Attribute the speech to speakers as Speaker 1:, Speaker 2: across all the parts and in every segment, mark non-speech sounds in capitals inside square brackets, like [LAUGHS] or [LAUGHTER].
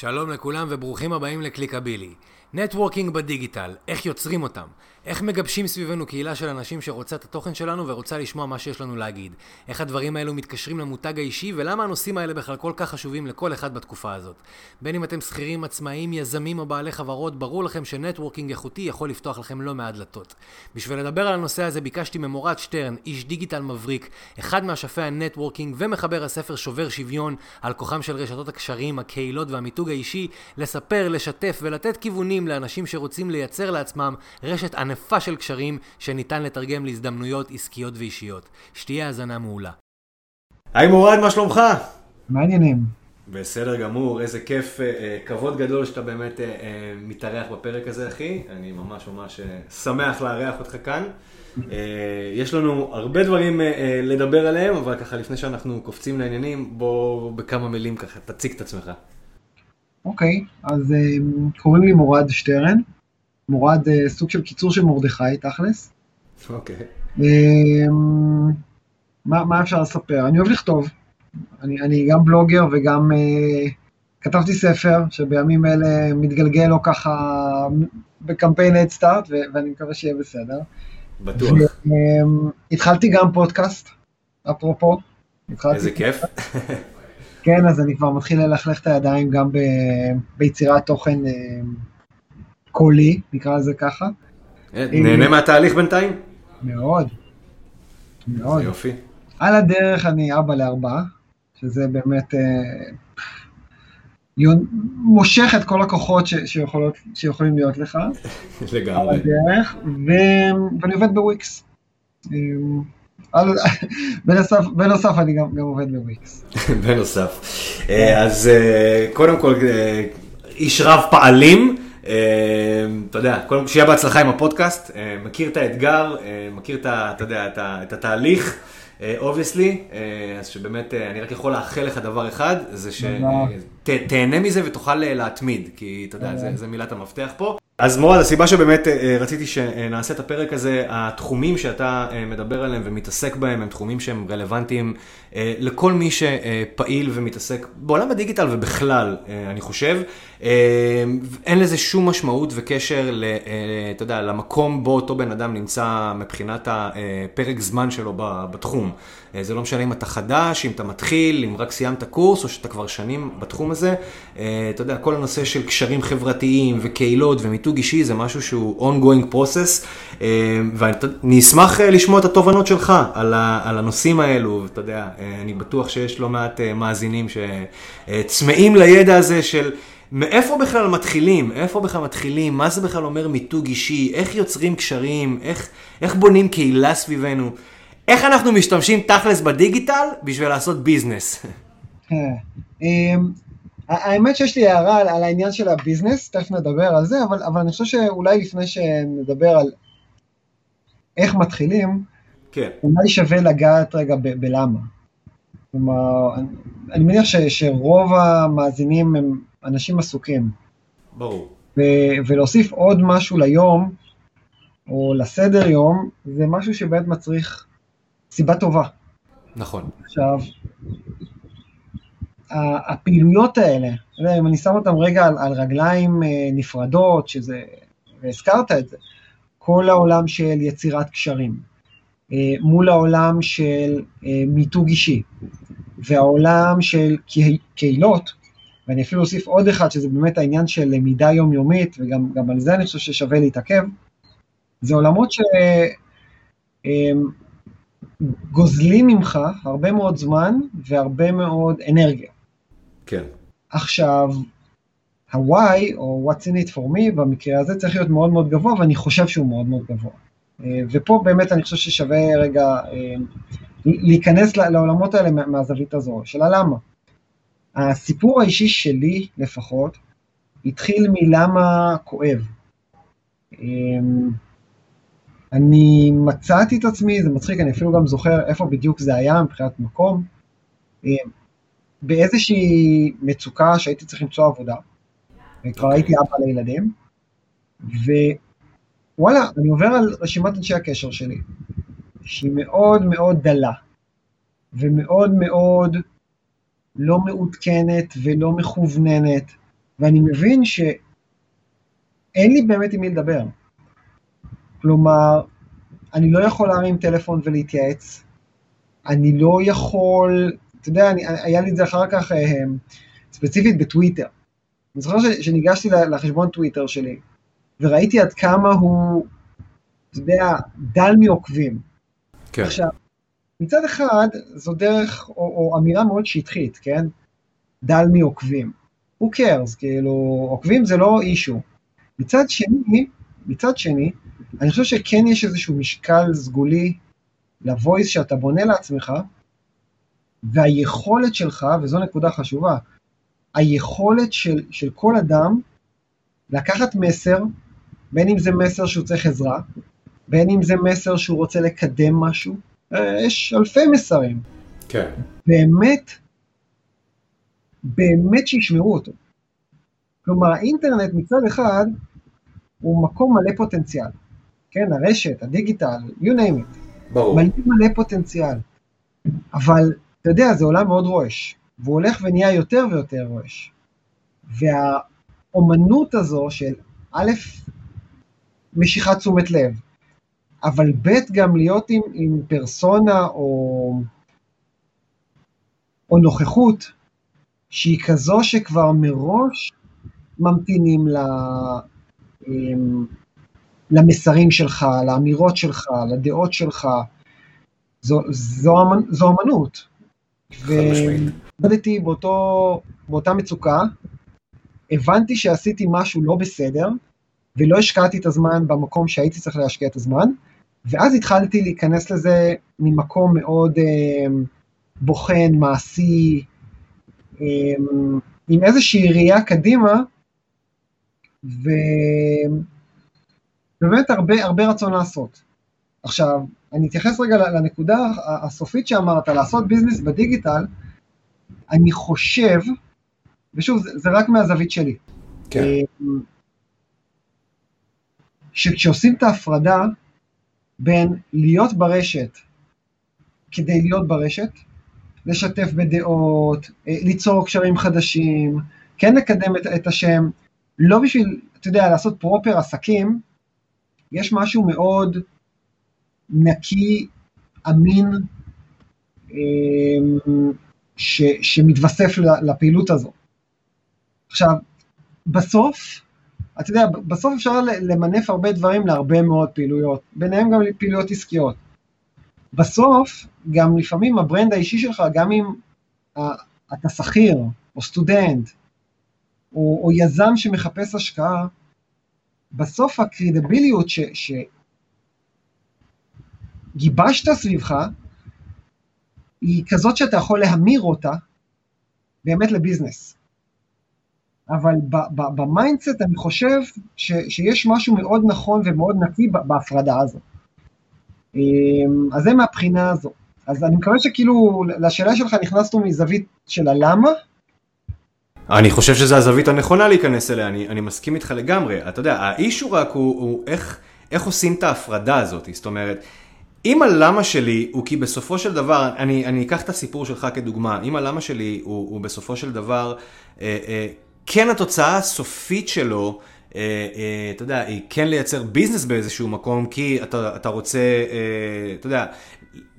Speaker 1: שלום לכולם וברוכים הבאים לקליקבילי. networking בדיגיטל, איך יוצרים אותם? איך מגבשים סביבנו קהילה של אנשים שרוצה את התוכן שלנו ורוצה לשמוע מה שיש לנו להגיד? איך הדברים האלו מתקשרים למותג האישי ולמה הנושאים האלה בכלל כל כך חשובים לכל אחד בתקופה הזאת? בין אם אתם שכירים, עצמאים, יזמים או בעלי חברות, ברור לכם ש-networking איכותי יכול לפתוח לכם לא מעט דלתות. בשביל לדבר על הנושא הזה ביקשתי ממורד שטרן, איש דיגיטל מבריק, אחד מאשפי ה-networking ומחבר הספר שובר שוויון על כוחם של רשתות הקשרים, הקהילות והמיתוג האישי, לספר, לשתף ולתת כיוונים לאנשים שרוצים לייצר לעצמם רשת ענפה של קשרים שניתן לתרגם להזדמנויות עסקיות ואישיות. שתהיה האזנה מעולה.
Speaker 2: היי מורד, מה שלומך?
Speaker 3: מעניינים.
Speaker 2: בסדר גמור, איזה כיף, אה, אה, כבוד גדול שאתה באמת אה, מתארח בפרק הזה, אחי. אני ממש ממש שמח לארח אותך כאן. יש לנו הרבה דברים לדבר עליהם, אבל ככה לפני שאנחנו קופצים לעניינים, בוא בכמה מילים ככה, תציג את עצמך.
Speaker 3: אוקיי, אז קוראים לי מורד שטרן. מורד אה, סוג של קיצור של מרדכי, תכלס.
Speaker 2: אוקיי.
Speaker 3: אמ, מה, מה אפשר לספר? אני אוהב לכתוב. אני, אני גם בלוגר וגם uh, כתבתי ספר שבימים אלה מתגלגל לו ככה בקמפיין הדסטארט, ואני מקווה שיהיה בסדר.
Speaker 2: בטוח.
Speaker 3: התחלתי גם פודקאסט, אפרופו.
Speaker 2: איזה כיף.
Speaker 3: כן, אז אני כבר מתחיל ללכלך את הידיים גם ב, ביצירת תוכן uh, קולי, נקרא לזה ככה.
Speaker 2: אה, נהנה מהתהליך בינתיים?
Speaker 3: מאוד. מאוד.
Speaker 2: יופי.
Speaker 3: על הדרך אני אבא לארבעה, שזה באמת אה, מושך את כל הכוחות ש, שיכולות, שיכולים להיות לך. [LAUGHS]
Speaker 2: לגמרי.
Speaker 3: על הדרך, ו, ואני עובד בוויקס. אה, בנוסף, בנוסף אני גם, גם עובד בוויקס. [LAUGHS]
Speaker 2: בנוסף. אז קודם כל, איש רב פעלים. אתה יודע, קודם כל שיהיה בהצלחה עם הפודקאסט, מכיר את האתגר, מכיר את, אתה יודע, את התהליך, obviously, אז שבאמת אני רק יכול לאחל לך דבר אחד, זה שתהנה מזה ותוכל להתמיד, כי אתה יודע, זה מילת המפתח פה. אז מורד, הסיבה שבאמת רציתי שנעשה את הפרק הזה, התחומים שאתה מדבר עליהם ומתעסק בהם הם תחומים שהם רלוונטיים לכל מי שפעיל ומתעסק בעולם הדיגיטל ובכלל, אני חושב. אין לזה שום משמעות וקשר, ל, אתה יודע, למקום בו אותו בן אדם נמצא מבחינת הפרק זמן שלו בתחום. זה לא משנה אם אתה חדש, אם אתה מתחיל, אם רק סיימת קורס או שאתה כבר שנים בתחום הזה. אתה יודע, כל הנושא של קשרים חברתיים וקהילות ומיתוג אישי זה משהו שהוא ongoing process, ואני אשמח לשמוע את התובנות שלך על הנושאים האלו, אתה יודע, אני בטוח שיש לא מעט מאזינים שצמאים לידע הזה של... מאיפה בכלל מתחילים? איפה בכלל מתחילים? מה זה בכלל אומר מיתוג אישי? איך יוצרים קשרים? איך, איך בונים קהילה סביבנו? איך אנחנו משתמשים תכלס בדיגיטל בשביל לעשות ביזנס?
Speaker 3: כן. אמ, האמת שיש לי הערה על, על העניין של הביזנס, תכף נדבר על זה, אבל, אבל אני חושב שאולי לפני שנדבר על איך מתחילים,
Speaker 2: כן.
Speaker 3: אולי שווה לגעת רגע ב- בלמה. כלומר, אני, מניח ש, שרוב המאזינים הם אנשים עסוקים.
Speaker 2: ברור.
Speaker 3: ו- ולהוסיף עוד משהו ליום, או לסדר יום, זה משהו שבאמת מצריך סיבה טובה.
Speaker 2: נכון.
Speaker 3: עכשיו, הפעילויות האלה, אם אני שם אותן רגע על, על רגליים אה, נפרדות, שזה, והזכרת את זה, כל העולם של יצירת קשרים, אה, מול העולם של אה, מיתוג אישי, והעולם של קהילות, ואני אפילו אוסיף עוד אחד, שזה באמת העניין של למידה יומיומית, וגם על זה אני חושב ששווה להתעכב, זה עולמות שגוזלים ממך הרבה מאוד זמן והרבה מאוד אנרגיה.
Speaker 2: כן.
Speaker 3: עכשיו, ה-why, או what's in it for me, במקרה הזה צריך להיות מאוד מאוד גבוה, ואני חושב שהוא מאוד מאוד גבוה. אה, ופה באמת אני חושב ששווה רגע אה, להיכנס לעולמות האלה מהזווית הזו. שאלה למה? הסיפור האישי שלי לפחות, התחיל מלמה כואב. אמ, אני מצאתי את עצמי, זה מצחיק, אני אפילו גם זוכר איפה בדיוק זה היה מבחינת מקום, אמ, באיזושהי מצוקה שהייתי צריך למצוא עבודה, וכבר הייתי אבא לילדים, ווואלה, אני עובר על רשימת אנשי הקשר שלי, שהיא מאוד מאוד דלה, ומאוד מאוד לא מעודכנת ולא מכווננת, ואני מבין שאין לי באמת עם מי לדבר. כלומר, אני לא יכול להרים טלפון ולהתייעץ, אני לא יכול, אתה יודע, אני, היה לי את זה אחר כך אה, ספציפית בטוויטר. אני זוכר שניגשתי לחשבון טוויטר שלי, וראיתי עד כמה הוא, אתה יודע, דל מעוקבים. כן. עכשיו, מצד אחד, זו דרך, או, או אמירה מאוד שטחית, כן? דל מעוקבים. who cares, כאילו, עוקבים זה לא אישו. מצד שני, מצד שני, אני חושב שכן יש איזשהו משקל סגולי לוויס שאתה בונה לעצמך, והיכולת שלך, וזו נקודה חשובה, היכולת של, של כל אדם לקחת מסר, בין אם זה מסר שהוא צריך עזרה, בין אם זה מסר שהוא רוצה לקדם משהו, אה, יש אלפי מסרים.
Speaker 2: כן.
Speaker 3: באמת, באמת שישמעו אותו. כלומר, האינטרנט מצד אחד הוא מקום מלא פוטנציאל. כן, הרשת, הדיגיטל, you name it.
Speaker 2: ברור.
Speaker 3: מלא מלא פוטנציאל. אבל, אתה יודע, זה עולם מאוד רועש, והוא הולך ונהיה יותר ויותר רועש. והאומנות הזו של א', משיכת תשומת לב, אבל ב', גם להיות עם, עם פרסונה או, או נוכחות שהיא כזו שכבר מראש ממתינים ל, למסרים שלך, לאמירות שלך, לדעות שלך. זו, זו, זו אמנות. ועבדתי באותה מצוקה, הבנתי שעשיתי משהו לא בסדר, ולא השקעתי את הזמן במקום שהייתי צריך להשקיע את הזמן, ואז התחלתי להיכנס לזה ממקום מאוד אה, בוחן, מעשי, אה, עם איזושהי ראייה קדימה, ובאמת הרבה, הרבה רצון לעשות. עכשיו, אני אתייחס רגע לנקודה הסופית שאמרת, לעשות ביזנס בדיגיטל, אני חושב, ושוב, זה, זה רק מהזווית שלי,
Speaker 2: כן. אה,
Speaker 3: שכשעושים את ההפרדה בין להיות ברשת כדי להיות ברשת, לשתף בדעות, אה, ליצור קשרים חדשים, כן לקדם את, את השם, לא בשביל, אתה יודע, לעשות proper עסקים, יש משהו מאוד נקי, אמין, אמ, ש, שמתווסף לפעילות הזו. עכשיו, בסוף, אתה יודע, בסוף אפשר למנף הרבה דברים להרבה מאוד פעילויות, ביניהם גם פעילויות עסקיות. בסוף, גם לפעמים ה-brand האישי שלך, גם אם אתה שכיר, או סטודנט, או, או יזם שמחפש השקעה, בסוף ה-credibility ות ש, שגיבשת סביבך, היא כזאת שאתה יכול להמיר אותה באמת ל-business. אבל ב-mindset אני חושב ש, שיש משהו מאוד נכון ומאוד נקי בהפרדה הזו. אמ, אז זה מהבחינה הזו. אז אני מקווה שכאילו לשאלה שלך נכנסנו מזווית של הלמה,
Speaker 2: אני חושב שזו הזווית הנכונה להיכנס אליה, אני, אני מסכים איתך לגמרי. אתה יודע, האישו רק הוא, הוא איך, איך עושים את ההפרדה הזאת. זאת אומרת, אם הלמה שלי הוא כי בסופו של דבר, אני, אני אקח את הסיפור שלך כדוגמה, אם הלמה שלי הוא, הוא בסופו של דבר, אה, אה, כן התוצאה הסופית שלו, אה, אה, אתה יודע, היא כן לייצר ביזנס באיזשהו מקום, כי אתה, אתה רוצה, אה, אתה יודע,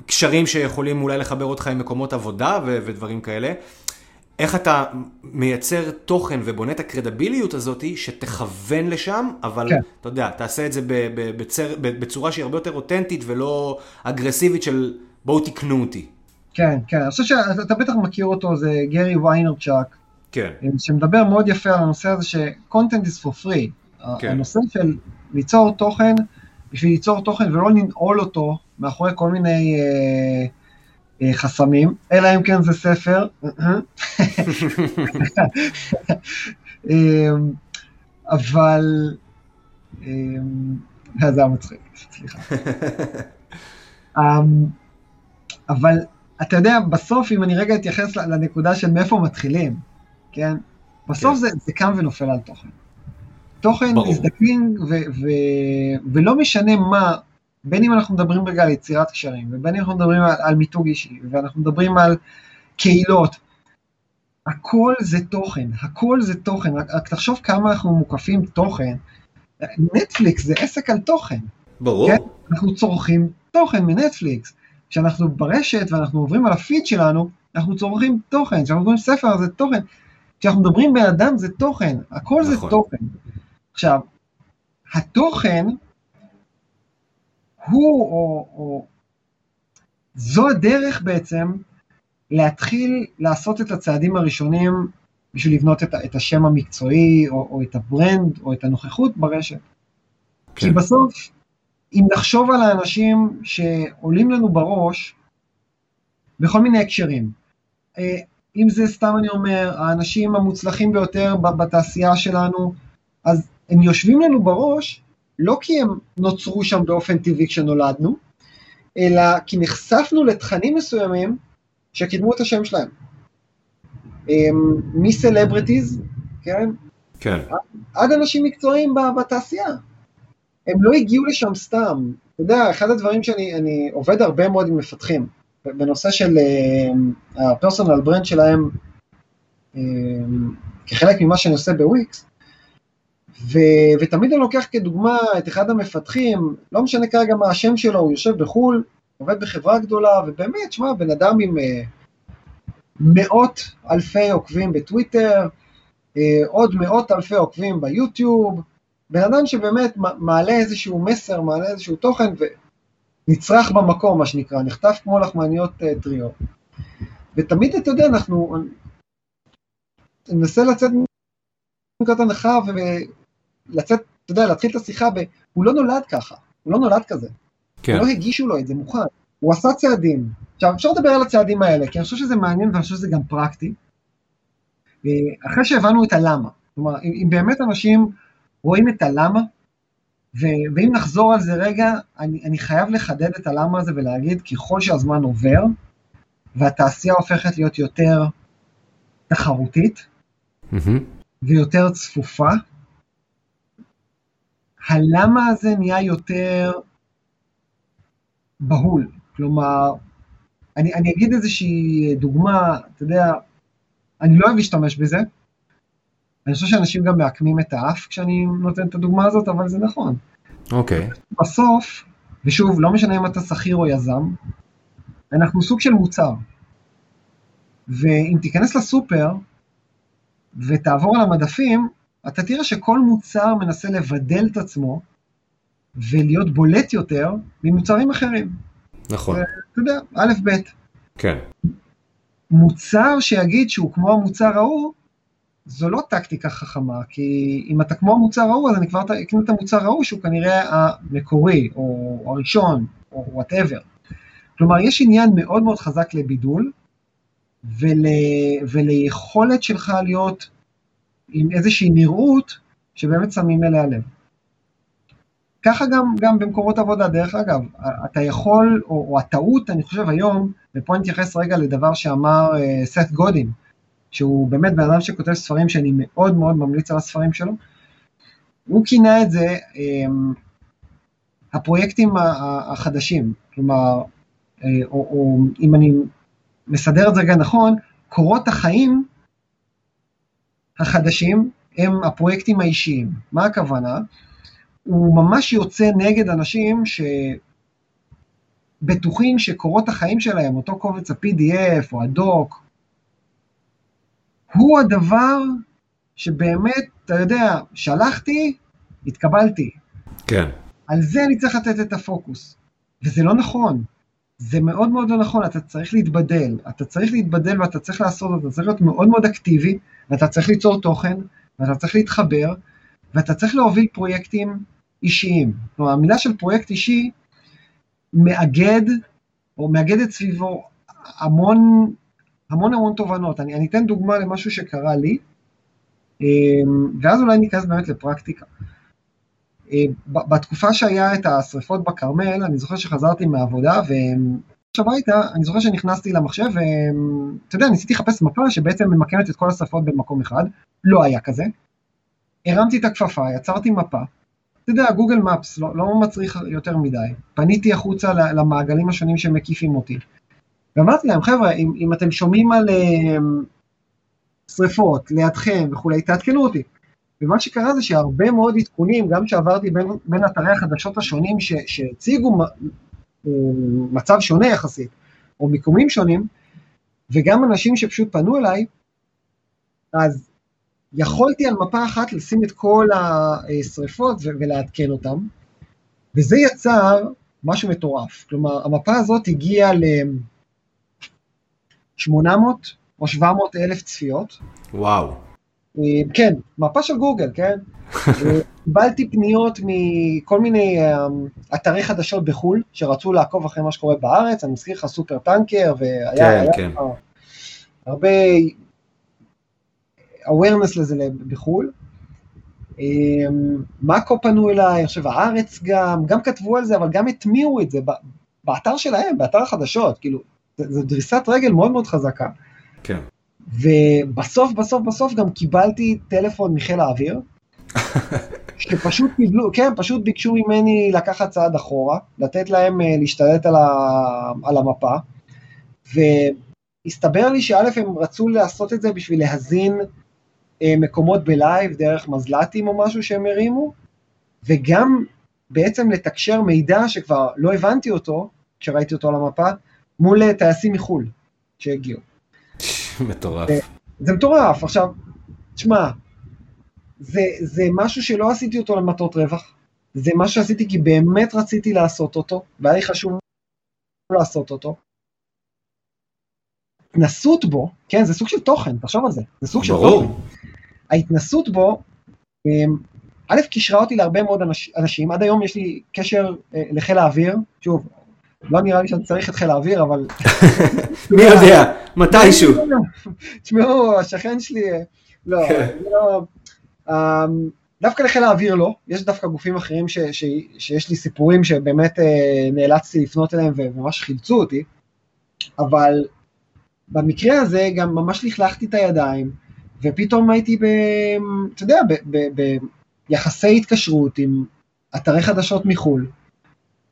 Speaker 2: קשרים שיכולים אולי לחבר אותך עם מקומות עבודה ו, ודברים כאלה. איך אתה מייצר תוכן ובונה את הקרדביליות הזאת שתכוון לשם, אבל כן. אתה יודע, תעשה את זה בצר, בצורה שהיא הרבה יותר אותנטית ולא אגרסיבית של בואו תקנו אותי.
Speaker 3: כן, כן, אני חושב שאתה בטח מכיר אותו, זה גרי ויינרצ'אק,
Speaker 2: כן.
Speaker 3: שמדבר מאוד יפה על הנושא הזה ש-content is for free. כן. הנושא של ליצור תוכן, בשביל ליצור תוכן ולא לנעול אותו מאחורי כל מיני... אה, אה, חסמים, אלא אם כן זה ספר. אמ, אבל, אמ, זה היה מצחיק, סליחה. [LAUGHS] אמ, אבל אתה יודע, בסוף, אם אני רגע אתייחס לנקודה של מאיפה מתחילים, כן? בסוף כן. זה, זה קם ונופל על תוכן. תוכן מזדקנים, ולא משנה מה, בין אם אנחנו מדברים רגע על יצירת קשרים, ובין אם אנחנו מדברים על, על מיתוג אישי, ואנחנו מדברים על קהילות, הכל זה תוכן, הכל זה תוכן, רק, רק תחשוב כמה אנחנו מוקפים תוכן. נטפליקס זה עסק על תוכן.
Speaker 2: ברור.
Speaker 3: כן? אנחנו צורכים תוכן מנטפליקס. כשאנחנו ברשת ואנחנו עוברים על הפיד שלנו, אנחנו צורכים תוכן. כשאנחנו עוברים ספר זה תוכן. כשאנחנו מדברים בן אדם זה תוכן, הכל
Speaker 2: נכון.
Speaker 3: זה תוכן. עכשיו, התוכן הוא, או, או זו הדרך בעצם להתחיל לעשות את הצעדים הראשונים בשביל לבנות את, את השם המקצועי, או, או את הברנד, או את הנוכחות ברשת. כי
Speaker 2: כן.
Speaker 3: בסוף, אם נחשוב על האנשים שעולים לנו בראש, בכל מיני הקשרים, אה, אם זה סתם אני אומר, האנשים המוצלחים ביותר בתעשייה שלנו, אז הם יושבים לנו בראש, לא כי הם נוצרו שם באופן טבעי כשנולדנו, אלא כי נחשפנו לתכנים מסוימים שקידמו את השם שלהם. אמ, מסלבריטיז, כן,
Speaker 2: כן.
Speaker 3: עד אנשים מקצועיים בתעשייה. הם לא הגיעו לשם סתם. אתה יודע, אחד הדברים שאני אני עובד הרבה מאוד עם מפתחים, בנושא של הפרסונל ברנד שלהם, אה, כחלק ממה שאני עושה בוויקס, ו, ותמיד אני לוקח כדוגמה את אחד המפתחים, לא משנה כרגע מה השם שלו, הוא יושב בחו"ל, עובד בחברה גדולה, ובאמת, שמע, בן אדם עם אה, מאות אלפי עוקבים בטוויטר, אה, עוד מאות אלפי עוקבים ביוטיוב, בן אדם שבאמת מעלה איזשהו מסר, מעלה איזשהו תוכן ונצרך במקום, מה שנקרא, נחטף כמו לחמניות אה, טריות. ותמיד, אתה יודע, אנחנו... אני מנסה לצאת מנקודת הנחה ולצאת, אתה יודע, להתחיל את השיחה ב... הוא לא נולד ככה, הוא לא נולד כזה.
Speaker 2: כן.
Speaker 3: לא הגישו לו את זה מוכן, הוא עשה צעדים. עכשיו, אפשר לדבר על הצעדים האלה, כי אני חושב שזה מעניין ואני חושב שזה גם פרקטי. אה, אחרי שהבנו את הלמה, כלומר, אם, אם באמת אנשים רואים את הלמה, ואם נחזור על זה רגע, אני, אני חייב לחדד את הלמה הזה ולהגיד, ככל שהזמן עובר, והתעשייה הופכת להיות יותר תחרותית
Speaker 2: מהמם.
Speaker 3: ויותר צפופה, הלמה הזה נהיה יותר בהול. כלומר, אני, אני אגיד איזושהי דוגמה, אתה יודע, אני לא אוהב להשתמש בזה. אני חושב שאנשים גם מעקמים את האף כשאני נותן את הדוגמה הזאת, אבל זה נכון.
Speaker 2: אוקיי.
Speaker 3: בסוף, ושוב, לא משנה אם אתה שכיר או יזם, אנחנו סוג של מוצר. ואם תיכנס לסופר ותעבור על המדפים, אתה תראה שכל מוצר מנסה לבדל את עצמו ולהיות בולט יותר ממוצרים אחרים.
Speaker 2: נכון.
Speaker 3: אתה יודע, א', ב'.
Speaker 2: כן.
Speaker 3: מוצר שיגיד שהוא כמו המוצר ההוא, זו לא טקטיקה חכמה, כי אם אתה כמו המוצר ההוא, אז אני כבר אקנה את המוצר ההוא שהוא כנראה המקורי, או הראשון, או וואטאבר. כלומר, יש עניין מאוד מאוד חזק לבידול, ול, וליכולת שלך להיות עם איזושהי נראות שבאמת שמים אליה לב. ככה גם, גם במקומות עבודה, דרך אגב, אתה יכול, או, או הטעות, אני חושב היום, ופה אני אתייחס רגע לדבר שאמר uh, סת גודין, שהוא באמת בן אדם שכותב ספרים שאני מאוד מאוד ממליץ על הספרים שלו, הוא כינה את זה um, הפרויקטים החדשים, כלומר, uh, או, או אם אני מסדר את זה רגע נכון, קורות החיים החדשים הם הפרויקטים האישיים. מה הכוונה? הוא ממש יוצא נגד אנשים שבטוחים שקורות החיים שלהם, אותו קובץ ה-PDF או הדוק, הוא הדבר שבאמת, אתה יודע, שלחתי, התקבלתי.
Speaker 2: כן.
Speaker 3: על זה אני צריך לתת את הפוקוס. וזה לא נכון. זה מאוד מאוד לא נכון, אתה צריך להתבדל. אתה צריך להתבדל ואתה צריך לעשות, אתה צריך להיות מאוד מאוד אקטיבי, ואתה צריך ליצור תוכן, ואתה צריך להתחבר, ואתה צריך להוביל פרויקטים אישיים. כלומר, המילה של פרויקט אישי מאגד, או מאגדת סביבו המון, המון המון תובנות. אני, אני אתן דוגמה למשהו שקרה לי, ואז אולי ניכנס באמת לפרקטיקה. בתקופה שהיה את השריפות בכרמל, אני זוכר שחזרתי מהעבודה, הביתה, אני זוכר שנכנסתי למחשב, ואתה יודע, ניסיתי לחפש מפה שבעצם ממקמת את כל השרפות במקום אחד, לא היה כזה. הרמתי את הכפפה, יצרתי מפה, אתה יודע, גוגל מפס לא, לא מצריך יותר מדי. פניתי החוצה למעגלים השונים שמקיפים אותי. ואמרתי להם, חבר'ה, אם, אם אתם שומעים על, שריפות לידכם וכולי, תעדכנו אותי. ומה שקרה זה שהרבה מאוד עדכונים, גם שעברתי בין, בין אתרי החדשות השונים ש, שהציגו מצב שונה יחסית, או מיקומים שונים, וגם אנשים שפשוט פנו אליי, אז יכולתי על מפה אחת לשים את כל השריפות ולעדכן אותם, וזה יצר משהו מטורף. כלומר, המפה הזאת הגיעה ל-800 או 700 אלף צפיות.
Speaker 2: וואו.
Speaker 3: אה, כן, מפה של גוגל, כן? [LAUGHS] אה, קיבלתי פניות מכל מיני אה, אתרי חדשות בחו"ל, שרצו לעקוב אחרי מה שקורה בארץ, אני מזכיר לך סופר טנקר, והיה כן, היה כן. הרבה awareness לזה בחו"ל. מאקו פנו אליי, חושב הארץ גם, גם כתבו על זה, אבל גם הטמיעו את זה באתר שלהם, באתר החדשות, כאילו, זו דריסת רגל מאוד מאוד חזקה.
Speaker 2: כן.
Speaker 3: ובסוף, בסוף, בסוף גם קיבלתי טלפון מחיל האוויר, [LAUGHS] שפשוט קיבלו, כן, פשוט ביקשו ממני לקחת צעד אחורה, לתת להם אה, להשתלט על, ה, על המפה, והסתבר לי שא' הם רצו לעשות את זה בשביל להזין אה, מקומות בלייב דרך מזל"טים או משהו שהם הרימו, וגם בעצם לתקשר מידע שכבר לא הבנתי אותו, כשראיתי אותו על המפה, מול טייסים מחו"ל שהגיעו.
Speaker 2: מטורף.
Speaker 3: זה מטורף. עכשיו, תשמע, זה, זה משהו שלא עשיתי אותו למטרות רווח, זה מה שעשיתי כי באמת רציתי לעשות אותו, והיה לי חשוב לעשות אותו. התנסות בו, כן, זה סוג של תוכן, תחשוב על זה, זה סוג של תוכן. ההתנסות בו, אמ, א', קישרה אותי להרבה מאוד אנשים, עד היום יש לי קשר אה, לחיל האוויר, שוב, לא נראה לי שאני צריך את חיל האוויר, אבל... [LAUGHS]
Speaker 2: מי יודע, מתישהו. [LAUGHS]
Speaker 3: תשמעו, השכן שלי, לא, כן. לא, אמ, דווקא לחיל האוויר לא, יש דווקא גופים אחרים ש, ש, שיש לי סיפורים שבאמת אה, נאלצתי לפנות אליהם וממש חילצו אותי, אבל במקרה הזה גם ממש לכלכתי את הידיים, ופתאום הייתי ב... אתה יודע, ביחסי התקשרות עם אתרי חדשות מחו"ל,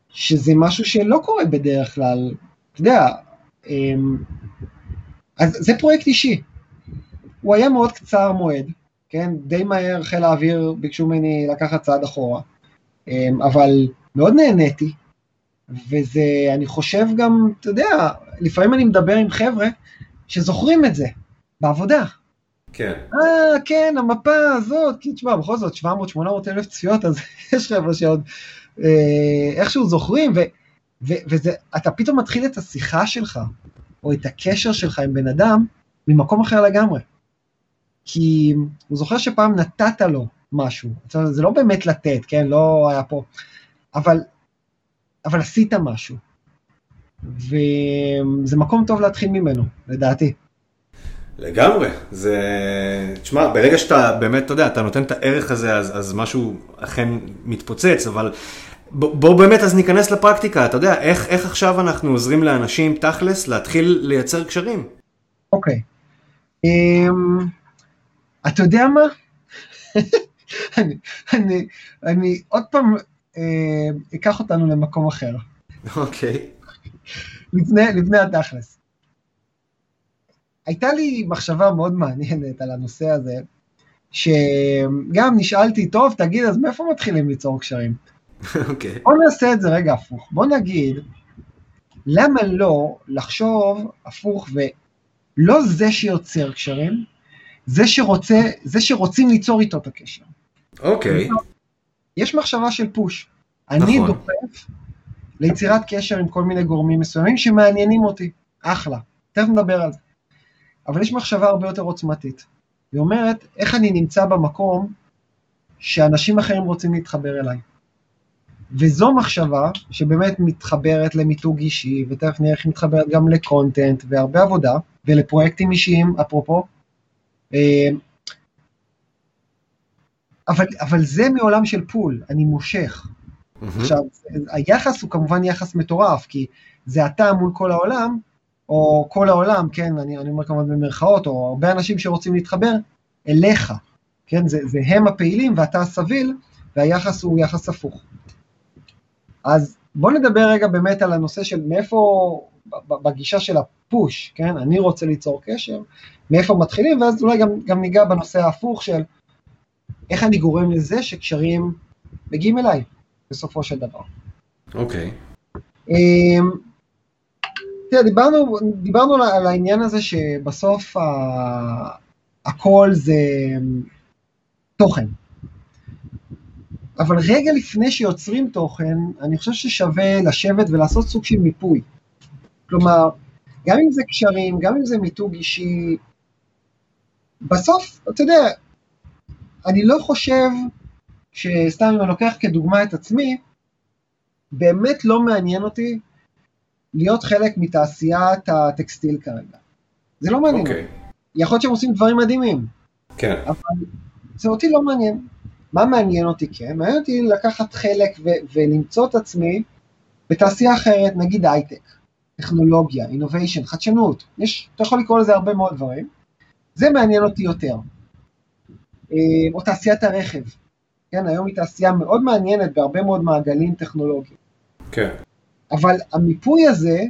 Speaker 3: שזה משהו שלא קורה בדרך כלל, אתה יודע, אמ, אז זה פרויקט אישי. הוא היה מאוד קצר מועד, כן? די מהר חיל האוויר ביקשו ממני לקחת צעד אחורה, אמ, אבל מאוד נהניתי, וזה, אני חושב גם, אתה יודע, לפעמים אני מדבר עם חבר'ה שזוכרים את זה בעבודה.
Speaker 2: כן.
Speaker 3: אה, כן, המפה הזאת, כי תשמע, בכל זאת, 700-800 אלף צפיות, אז [LAUGHS] יש חבר'ה שעוד איכשהו זוכרים, ו, ו, וזה, אתה פתאום מתחיל את השיחה שלך, או את הקשר שלך עם בן אדם, ממקום אחר לגמרי. כי הוא זוכר שפעם נתת לו משהו, זה לא באמת לתת, כן, לא היה פה, אבל, אבל עשית משהו. וזה מקום טוב להתחיל ממנו, לדעתי.
Speaker 2: לגמרי, זה, תשמע, ברגע שאתה באמת, אתה יודע, אתה נותן את הערך הזה, אז, אז משהו אכן מתפוצץ, אבל בוא, בוא באמת אז ניכנס לפרקטיקה, אתה יודע, איך, איך עכשיו אנחנו עוזרים לאנשים תכלס להתחיל לייצר קשרים?
Speaker 3: אוקיי. Okay. Um, אתה יודע מה? [LAUGHS] אני, אני, אני עוד פעם אה, אקח אותנו למקום אחר.
Speaker 2: אוקיי. Okay.
Speaker 3: לפני, לפני התכלס. הייתה לי מחשבה מאוד מעניינת על הנושא הזה, שגם נשאלתי, טוב, תגיד, אז מאיפה מתחילים ליצור קשרים?
Speaker 2: אוקיי. Okay.
Speaker 3: בוא נעשה את זה רגע הפוך. בוא נגיד, למה לא לחשוב הפוך ולא זה שיוצר קשרים, זה, שרוצה, זה שרוצים ליצור איתו את הקשר.
Speaker 2: אוקיי. Okay.
Speaker 3: יש מחשבה של פוש. נכון. אני דוחף ליצירת קשר עם כל מיני גורמים מסוימים שמעניינים אותי. אחלה. תכף נדבר על זה. אבל יש מחשבה הרבה יותר עוצמתית. היא אומרת, איך אני נמצא במקום שאנשים אחרים רוצים להתחבר אליי. וזו מחשבה שבאמת מתחברת למיתוג אישי, ותכף נראה איך היא מתחברת גם לקונטנט והרבה עבודה, ולפרויקטים אישיים, אפרופו, אה, אבל, אבל זה מעולם של פול, אני מושך. Mm-hmm. עכשיו, היחס הוא כמובן יחס מטורף, כי זה אתה מול כל העולם, או כל העולם, כן, אני, אני אומר כמובן במרכאות, או הרבה אנשים שרוצים להתחבר אליך, כן, זה, זה הם הפעילים ואתה הסביל, והיחס הוא יחס הפוך. אז בוא נדבר רגע באמת על הנושא של מאיפה, בגישה של הפוש, כן? אני רוצה ליצור קשר, מאיפה מתחילים, ואז אולי גם, גם ניגע בנושא ההפוך של איך אני גורם לזה שקשרים מגיעים אליי, בסופו של דבר.
Speaker 2: אוקיי.
Speaker 3: Okay. אמ, תראה, דיברנו, דיברנו על העניין הזה שבסוף ה... הכל זה תוכן. אבל רגע לפני שיוצרים תוכן, אני חושב ששווה לשבת ולעשות סוג של מיפוי. כלומר, גם אם זה קשרים, גם אם זה מיתוג אישי, בסוף, אתה יודע, אני לא חושב שסתם אם אני לוקח כדוגמה את עצמי, באמת לא מעניין אותי להיות חלק מתעשיית הטקסטיל כרגע. זה לא מעניין. Okay. אוקיי. יכול להיות שהם עושים דברים מדהימים.
Speaker 2: כן.
Speaker 3: אבל זה אותי לא מעניין. מה מעניין אותי כן? מעניין אותי לקחת חלק ו- ולמצוא את עצמי בתעשייה אחרת, נגיד הייטק, טכנולוגיה, אינוביישן, חדשנות, יש, אתה יכול לקרוא לזה הרבה מאוד דברים, זה מעניין אותי יותר. אה, או תעשיית הרכב, כן, היום היא תעשייה מאוד מעניינת בהרבה מאוד מעגלים טכנולוגיים.
Speaker 2: כן.
Speaker 3: אבל המיפוי הזה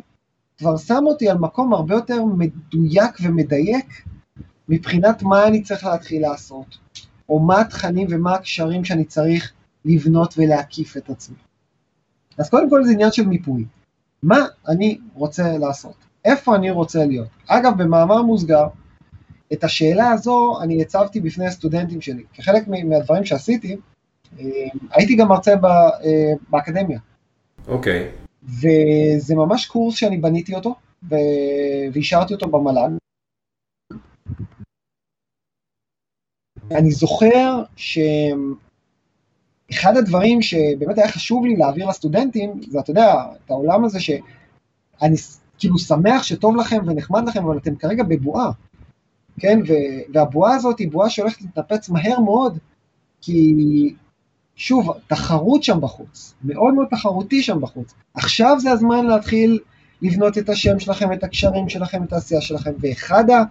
Speaker 3: כבר שם אותי על מקום הרבה יותר מדויק ומדייק מבחינת מה אני צריך להתחיל לעשות. או מה התכנים ומה הקשרים שאני צריך לבנות ולהקיף את עצמי. אז קודם כל זה עניין של מיפוי. מה אני רוצה לעשות? איפה אני רוצה להיות? אגב, במאמר מוסגר, את השאלה הזו אני הצבתי בפני הסטודנטים שלי. כחלק מהדברים שעשיתי, אה, הייתי גם מרצה אה, באקדמיה.
Speaker 2: אוקיי. Okay.
Speaker 3: וזה ממש קורס שאני בניתי אותו, והשארתי אותו במל"ג. אני זוכר שאחד הדברים שבאמת היה חשוב לי להעביר לסטודנטים, זה אתה יודע, את העולם הזה שאני כאילו שמח שטוב לכם ונחמד לכם, אבל אתם כרגע בבועה, כן? והבועה הזאת היא בועה שהולכת להתנפץ מהר מאוד, כי שוב, תחרות שם בחוץ, מאוד מאוד תחרותי שם בחוץ. עכשיו זה הזמן להתחיל לבנות את השם שלכם, את הקשרים שלכם, את העשייה שלכם, ואחד ה...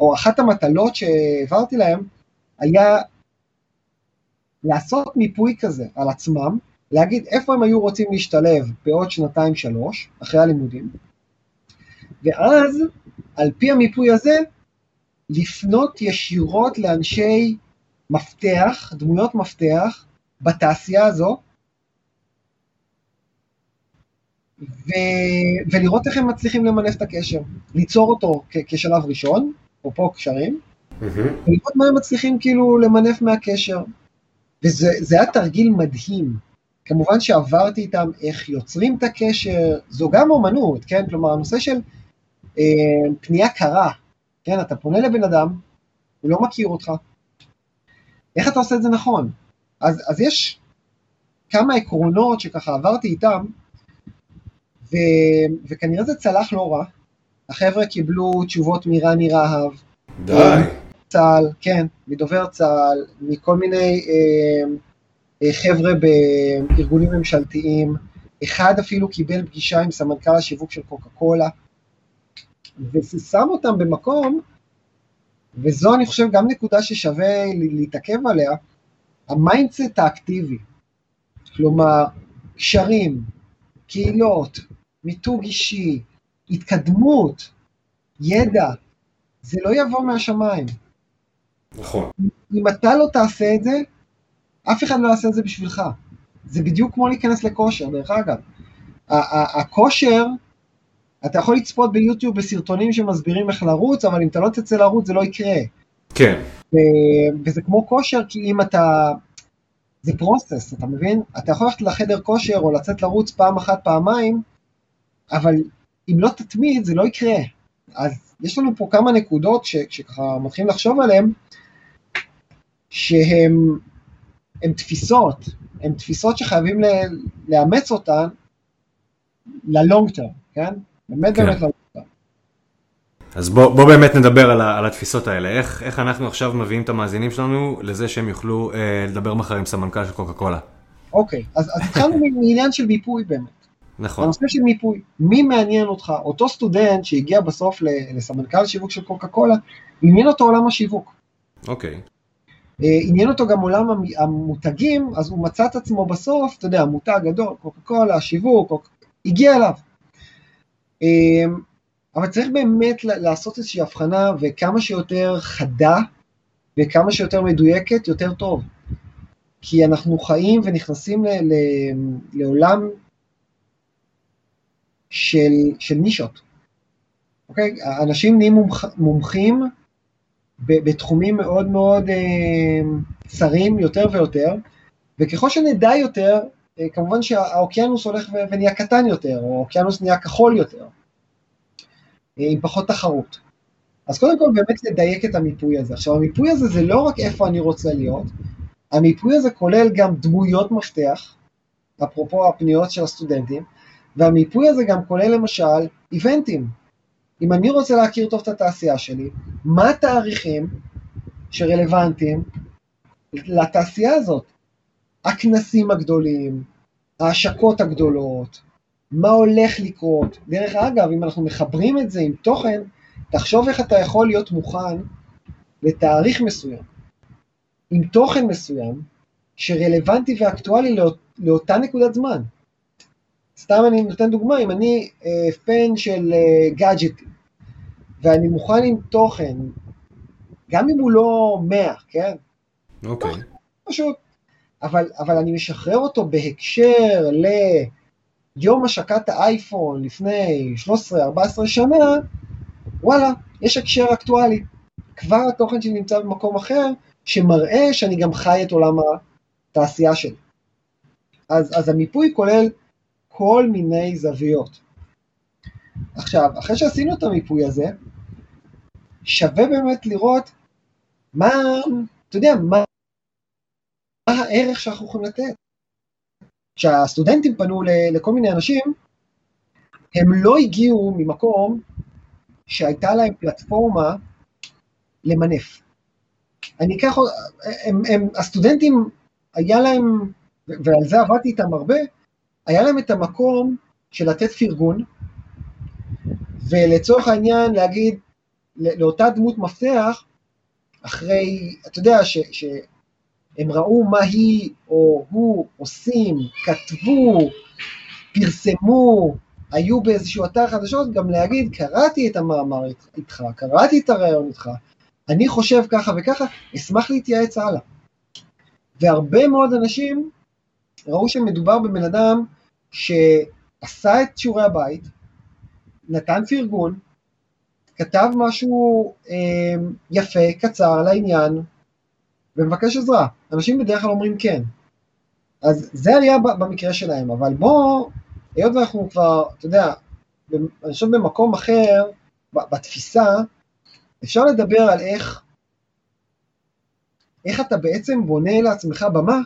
Speaker 3: או אחת המטלות שהעברתי להם, היה לעשות מיפוי כזה על עצמם, להגיד איפה הם היו רוצים להשתלב בעוד שנתיים שלוש, אחרי הלימודים, ואז על פי המיפוי הזה, לפנות ישירות לאנשי מפתח, דמויות מפתח, בתעשייה הזו, ו... ולראות איך הם מצליחים למנף את הקשר, ליצור אותו כ- כשלב ראשון, אפרופו קשרים, ולראות מה הם מצליחים כאילו למנף מהקשר. וזה היה תרגיל מדהים. כמובן שעברתי איתם איך יוצרים את הקשר, זו גם אומנות, כן? כלומר, הנושא של אה, פנייה קרה, כן? אתה פונה לבן אדם, הוא לא מכיר אותך, איך אתה עושה את זה נכון? אז, אז יש כמה עקרונות שככה עברתי איתם, ו, וכנראה זה צלח לא רע. החבר'ה קיבלו תשובות מרני רהב.
Speaker 2: די.
Speaker 3: צה"ל, כן, מדובר צה"ל, מכל מיני אה, אה, חבר'ה בארגונים ממשלתיים, אחד אפילו קיבל פגישה עם סמנכ"ל השיווק של קוקה קולה, וזה שם אותם במקום, וזו אני חושב גם נקודה ששווה להתעכב עליה, ה-mindset האקטיבי, כלומר, קשרים, קהילות, מיתוג אישי, התקדמות, ידע, זה לא יבוא מהשמיים.
Speaker 2: נכון.
Speaker 3: אם אתה לא תעשה את זה, אף אחד לא יעשה את זה בשבילך. זה בדיוק כמו להיכנס לכושר, דרך אגב. הכושר, אתה יכול לצפות ביוטיוב בסרטונים שמסבירים איך לרוץ, אבל אם אתה לא תצא לרוץ זה לא יקרה.
Speaker 2: כן.
Speaker 3: וזה כמו כושר, כי אם אתה... זה פרוסס, אתה מבין? אתה יכול ללכת לחדר כושר או לצאת לרוץ פעם אחת, פעמיים, אבל אם לא תתמיד זה לא יקרה. אז יש לנו פה כמה נקודות שככה מתחילים לחשוב עליהן, שהן תפיסות, הן תפיסות שחייבים לאמץ אותן ללונג טרם, כן? באמת כן. באמת ללונג טרם.
Speaker 2: אז בוא, בוא באמת נדבר על, ה, על התפיסות האלה, איך, איך אנחנו עכשיו מביאים את המאזינים שלנו לזה שהם יוכלו אה, לדבר מחר עם סמנכ"ל של קוקה קולה.
Speaker 3: אוקיי, אז, אז התחלנו [LAUGHS] מעניין של מיפוי באמת.
Speaker 2: נכון.
Speaker 3: הנושא של מיפוי, מי מעניין אותך? אותו סטודנט שהגיע בסוף לסמנכ"ל שיווק של קוקה קולה, עניין אותו עולם השיווק.
Speaker 2: אוקיי.
Speaker 3: אה, עניין אותו גם עולם המותגים, אז הוא מצא את עצמו בסוף, אתה יודע, המותג גדול, קוקה קולה, השיווק. הגיע אליו. אמ, אבל צריך באמת לעשות איזושהי הבחנה וכמה שיותר חדה וכמה שיותר מדויקת, יותר טוב. כי אנחנו חיים ונכנסים ל, ל, לעולם של, של נישות. אוקיי? אנשים נהיים מומח, מומחים בתחומים מאוד מאוד אה, צרים יותר ויותר, וככל שנדע יותר, אה, כמובן שהאוקיינוס הולך ונהיה קטן יותר, או האוקיינוס נהיה כחול יותר, אה, עם פחות תחרות. אז קודם כל באמת לדייק את המיפוי הזה. עכשיו המיפוי הזה זה לא רק איפה אני רוצה להיות, המיפוי הזה כולל גם דמויות מפתח, אפרופו הפניות של הסטודנטים, והמיפוי הזה גם כולל למשל איבנטים. אם אני רוצה להכיר טוב את התעשייה שלי, מה התאריכים שרלוונטיים לתעשייה הזאת? הכנסים הגדולים, ההשקות הגדולות, מה הולך לקרות. דרך אגב, אם אנחנו מחברים את זה עם תוכן, תחשוב איך אתה יכול להיות מוכן לתאריך מסוים, עם תוכן מסוים, שרלוונטי ואקטואלי לאות, לאותה נקודת זמן. סתם אני נותן דוגמה, אם אני אה, פן של אה, גאדג'טים, ואני מוכן עם תוכן, גם אם הוא לא 100, כן?
Speaker 2: אוקיי. Okay.
Speaker 3: פשוט. אבל, אבל אני משחרר אותו בהקשר ליום השקת האייפון לפני 13-14 שנה, וואלה, יש הקשר אקטואלי. כבר התוכן שלי נמצא במקום אחר, שמראה שאני גם חי את עולם התעשייה שלי. אז, אז המיפוי כולל כל מיני זוויות. עכשיו, אחרי שעשינו את המיפוי הזה, שווה באמת לראות מה, אתה יודע, מה, מה הערך שאנחנו יכולים לתת. כשהסטודנטים פנו לכל מיני אנשים, הם לא הגיעו ממקום שהייתה להם פלטפורמה למנף. אני אקח, הם, הם, הסטודנטים, היה להם, ועל זה עבדתי איתם הרבה, היה להם את המקום של לתת פרגון, ולצורך העניין להגיד לאותה דמות מפתח, אחרי, אתה יודע, ש, שהם ראו מה היא או הוא עושים, כתבו, פרסמו, היו באיזשהו אתר חדשות, גם להגיד, קראתי את המאמר איתך, קראתי את הרעיון איתך, אני חושב ככה וככה, אשמח להתייעץ הלאה. והרבה מאוד אנשים ראו שמדובר בבן אדם שעשה את שיעורי הבית, נתן פרגון, כתב משהו אה, יפה, קצר, לעניין, ומבקש עזרה. אנשים בדרך כלל אומרים כן. אז זה היה במקרה שלהם, אבל בוא היות ואנחנו כבר, אתה יודע, אני חושב במקום אחר, בתפיסה, אפשר לדבר על איך, איך אתה בעצם בונה לעצמך במה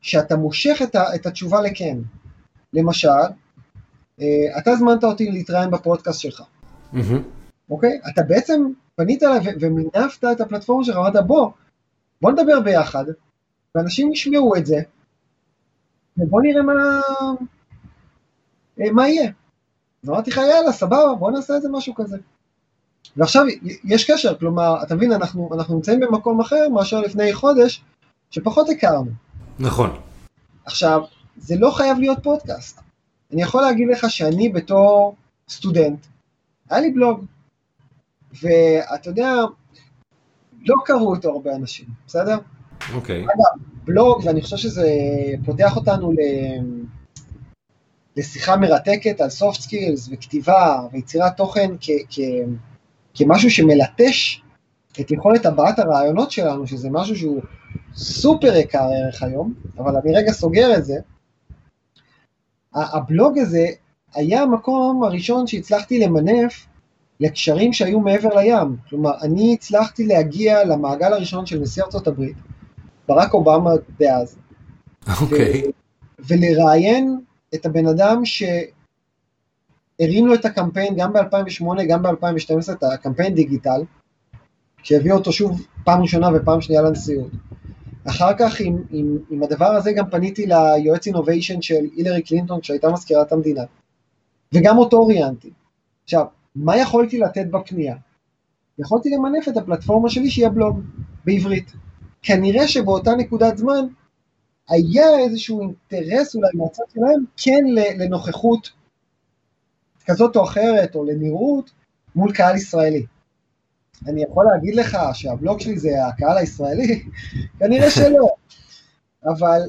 Speaker 3: שאתה מושך את, ה, את התשובה לכן. למשל, אה, אתה הזמנת אותי להתראיין בפודקאסט שלך, mm-hmm. אוקיי? אתה בעצם פנית אליי ומינפת את הפלטפורמה שלך, אמרת בוא, בוא נדבר ביחד, ואנשים ישמעו את זה, ובוא נראה מה, אה, מה יהיה? אז אמרתי לך, יאללה, סבבה, בוא נעשה איזה משהו כזה. ועכשיו יש קשר, כלומר, אתה מבין, אנחנו, אנחנו נמצאים במקום אחר מאשר לפני חודש, שפחות הכרנו.
Speaker 2: נכון.
Speaker 3: עכשיו, זה לא חייב להיות פודקאסט. אני יכול להגיד לך שאני בתור סטודנט, היה לי בלוג, ואתה יודע, לא קראו אותו הרבה אנשים, בסדר?
Speaker 2: אוקיי. Okay.
Speaker 3: אגב, בלוג, ואני חושב שזה פותח אותנו ל... לשיחה מרתקת על soft skills וכתיבה ויצירת תוכן כ- כ- כמשהו שמלטש את יכולת הבעת הרעיונות שלנו, שזה משהו שהוא סופר יקר ערך היום, אבל אני רגע סוגר את זה. הבלוג הזה היה המקום הראשון שהצלחתי למנף לקשרים שהיו מעבר לים. כלומר, אני הצלחתי להגיע למעגל הראשון של נשיא ארצות הברית, ברק אובמה דאז.
Speaker 2: אוקיי. Okay.
Speaker 3: ולראיין את הבן אדם שהרים לו את הקמפיין גם ב-2008, גם ב-2012, את הקמפיין דיגיטל, שהביא אותו שוב פעם ראשונה ופעם שנייה לנשיאות. אחר כך עם, עם, עם הדבר הזה גם פניתי ליועץ אינוביישן של הילרי קלינטון שהייתה מזכירת המדינה, וגם אותו ראיינתי. עכשיו, מה יכולתי לתת בפנייה? יכולתי למנף את הפלטפורמה שלי שהיא הבלוג, בעברית. כנראה שבאותה נקודת זמן היה איזשהו אינטרס אולי מהצד שלהם כן לנוכחות כזאת או אחרת, או לנראות, מול קהל ישראלי. אני יכול להגיד לך שהבלוג שלי זה הקהל הישראלי? [LAUGHS] כנראה שלא. אבל,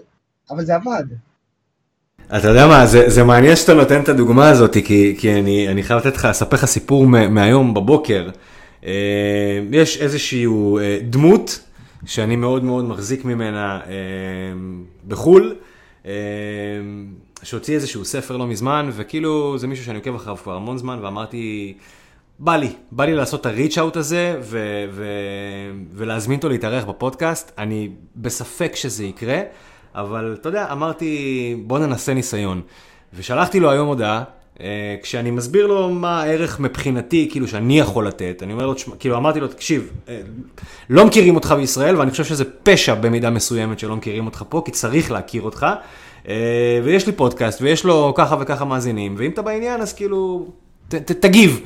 Speaker 3: אבל זה עבד.
Speaker 2: אתה יודע מה, זה, זה מעניין שאתה נותן את הדוגמה הזאת, כי, כי אני, אני חייב לתת לך, לספר לך סיפור מהיום בבוקר. אה, יש איזושהי אה, דמות שאני מאוד מאוד מחזיק ממנה אה, בחו"ל, שהוציא איזשהו ספר לא מזמן, וכאילו זה מישהו שאני עוקב אחריו כבר המון זמן, ואמרתי, בא לי, בא לי לעשות את הריץ' אאוט הזה, ו- ו- ולהזמין אותו להתארח בפודקאסט. אני בספק שזה יקרה, אבל אתה יודע, אמרתי, בוא ננסה ניסיון. ושלחתי לו היום הודעה, אה, כשאני מסביר לו מה הערך מבחינתי, כאילו שאני יכול לתת, אני אומר לו, כאילו אמרתי לו, תקשיב, אה, לא מכירים אותך בישראל, ואני חושב שזה פשע במידה מסוימת שלא מכירים אותך פה, כי צריך להכיר אותך. אה, ויש לי פודקאסט, ויש לו ככה וככה מאזינים, ואם אתה בעניין, אז כאילו, ת, ת, תגיב.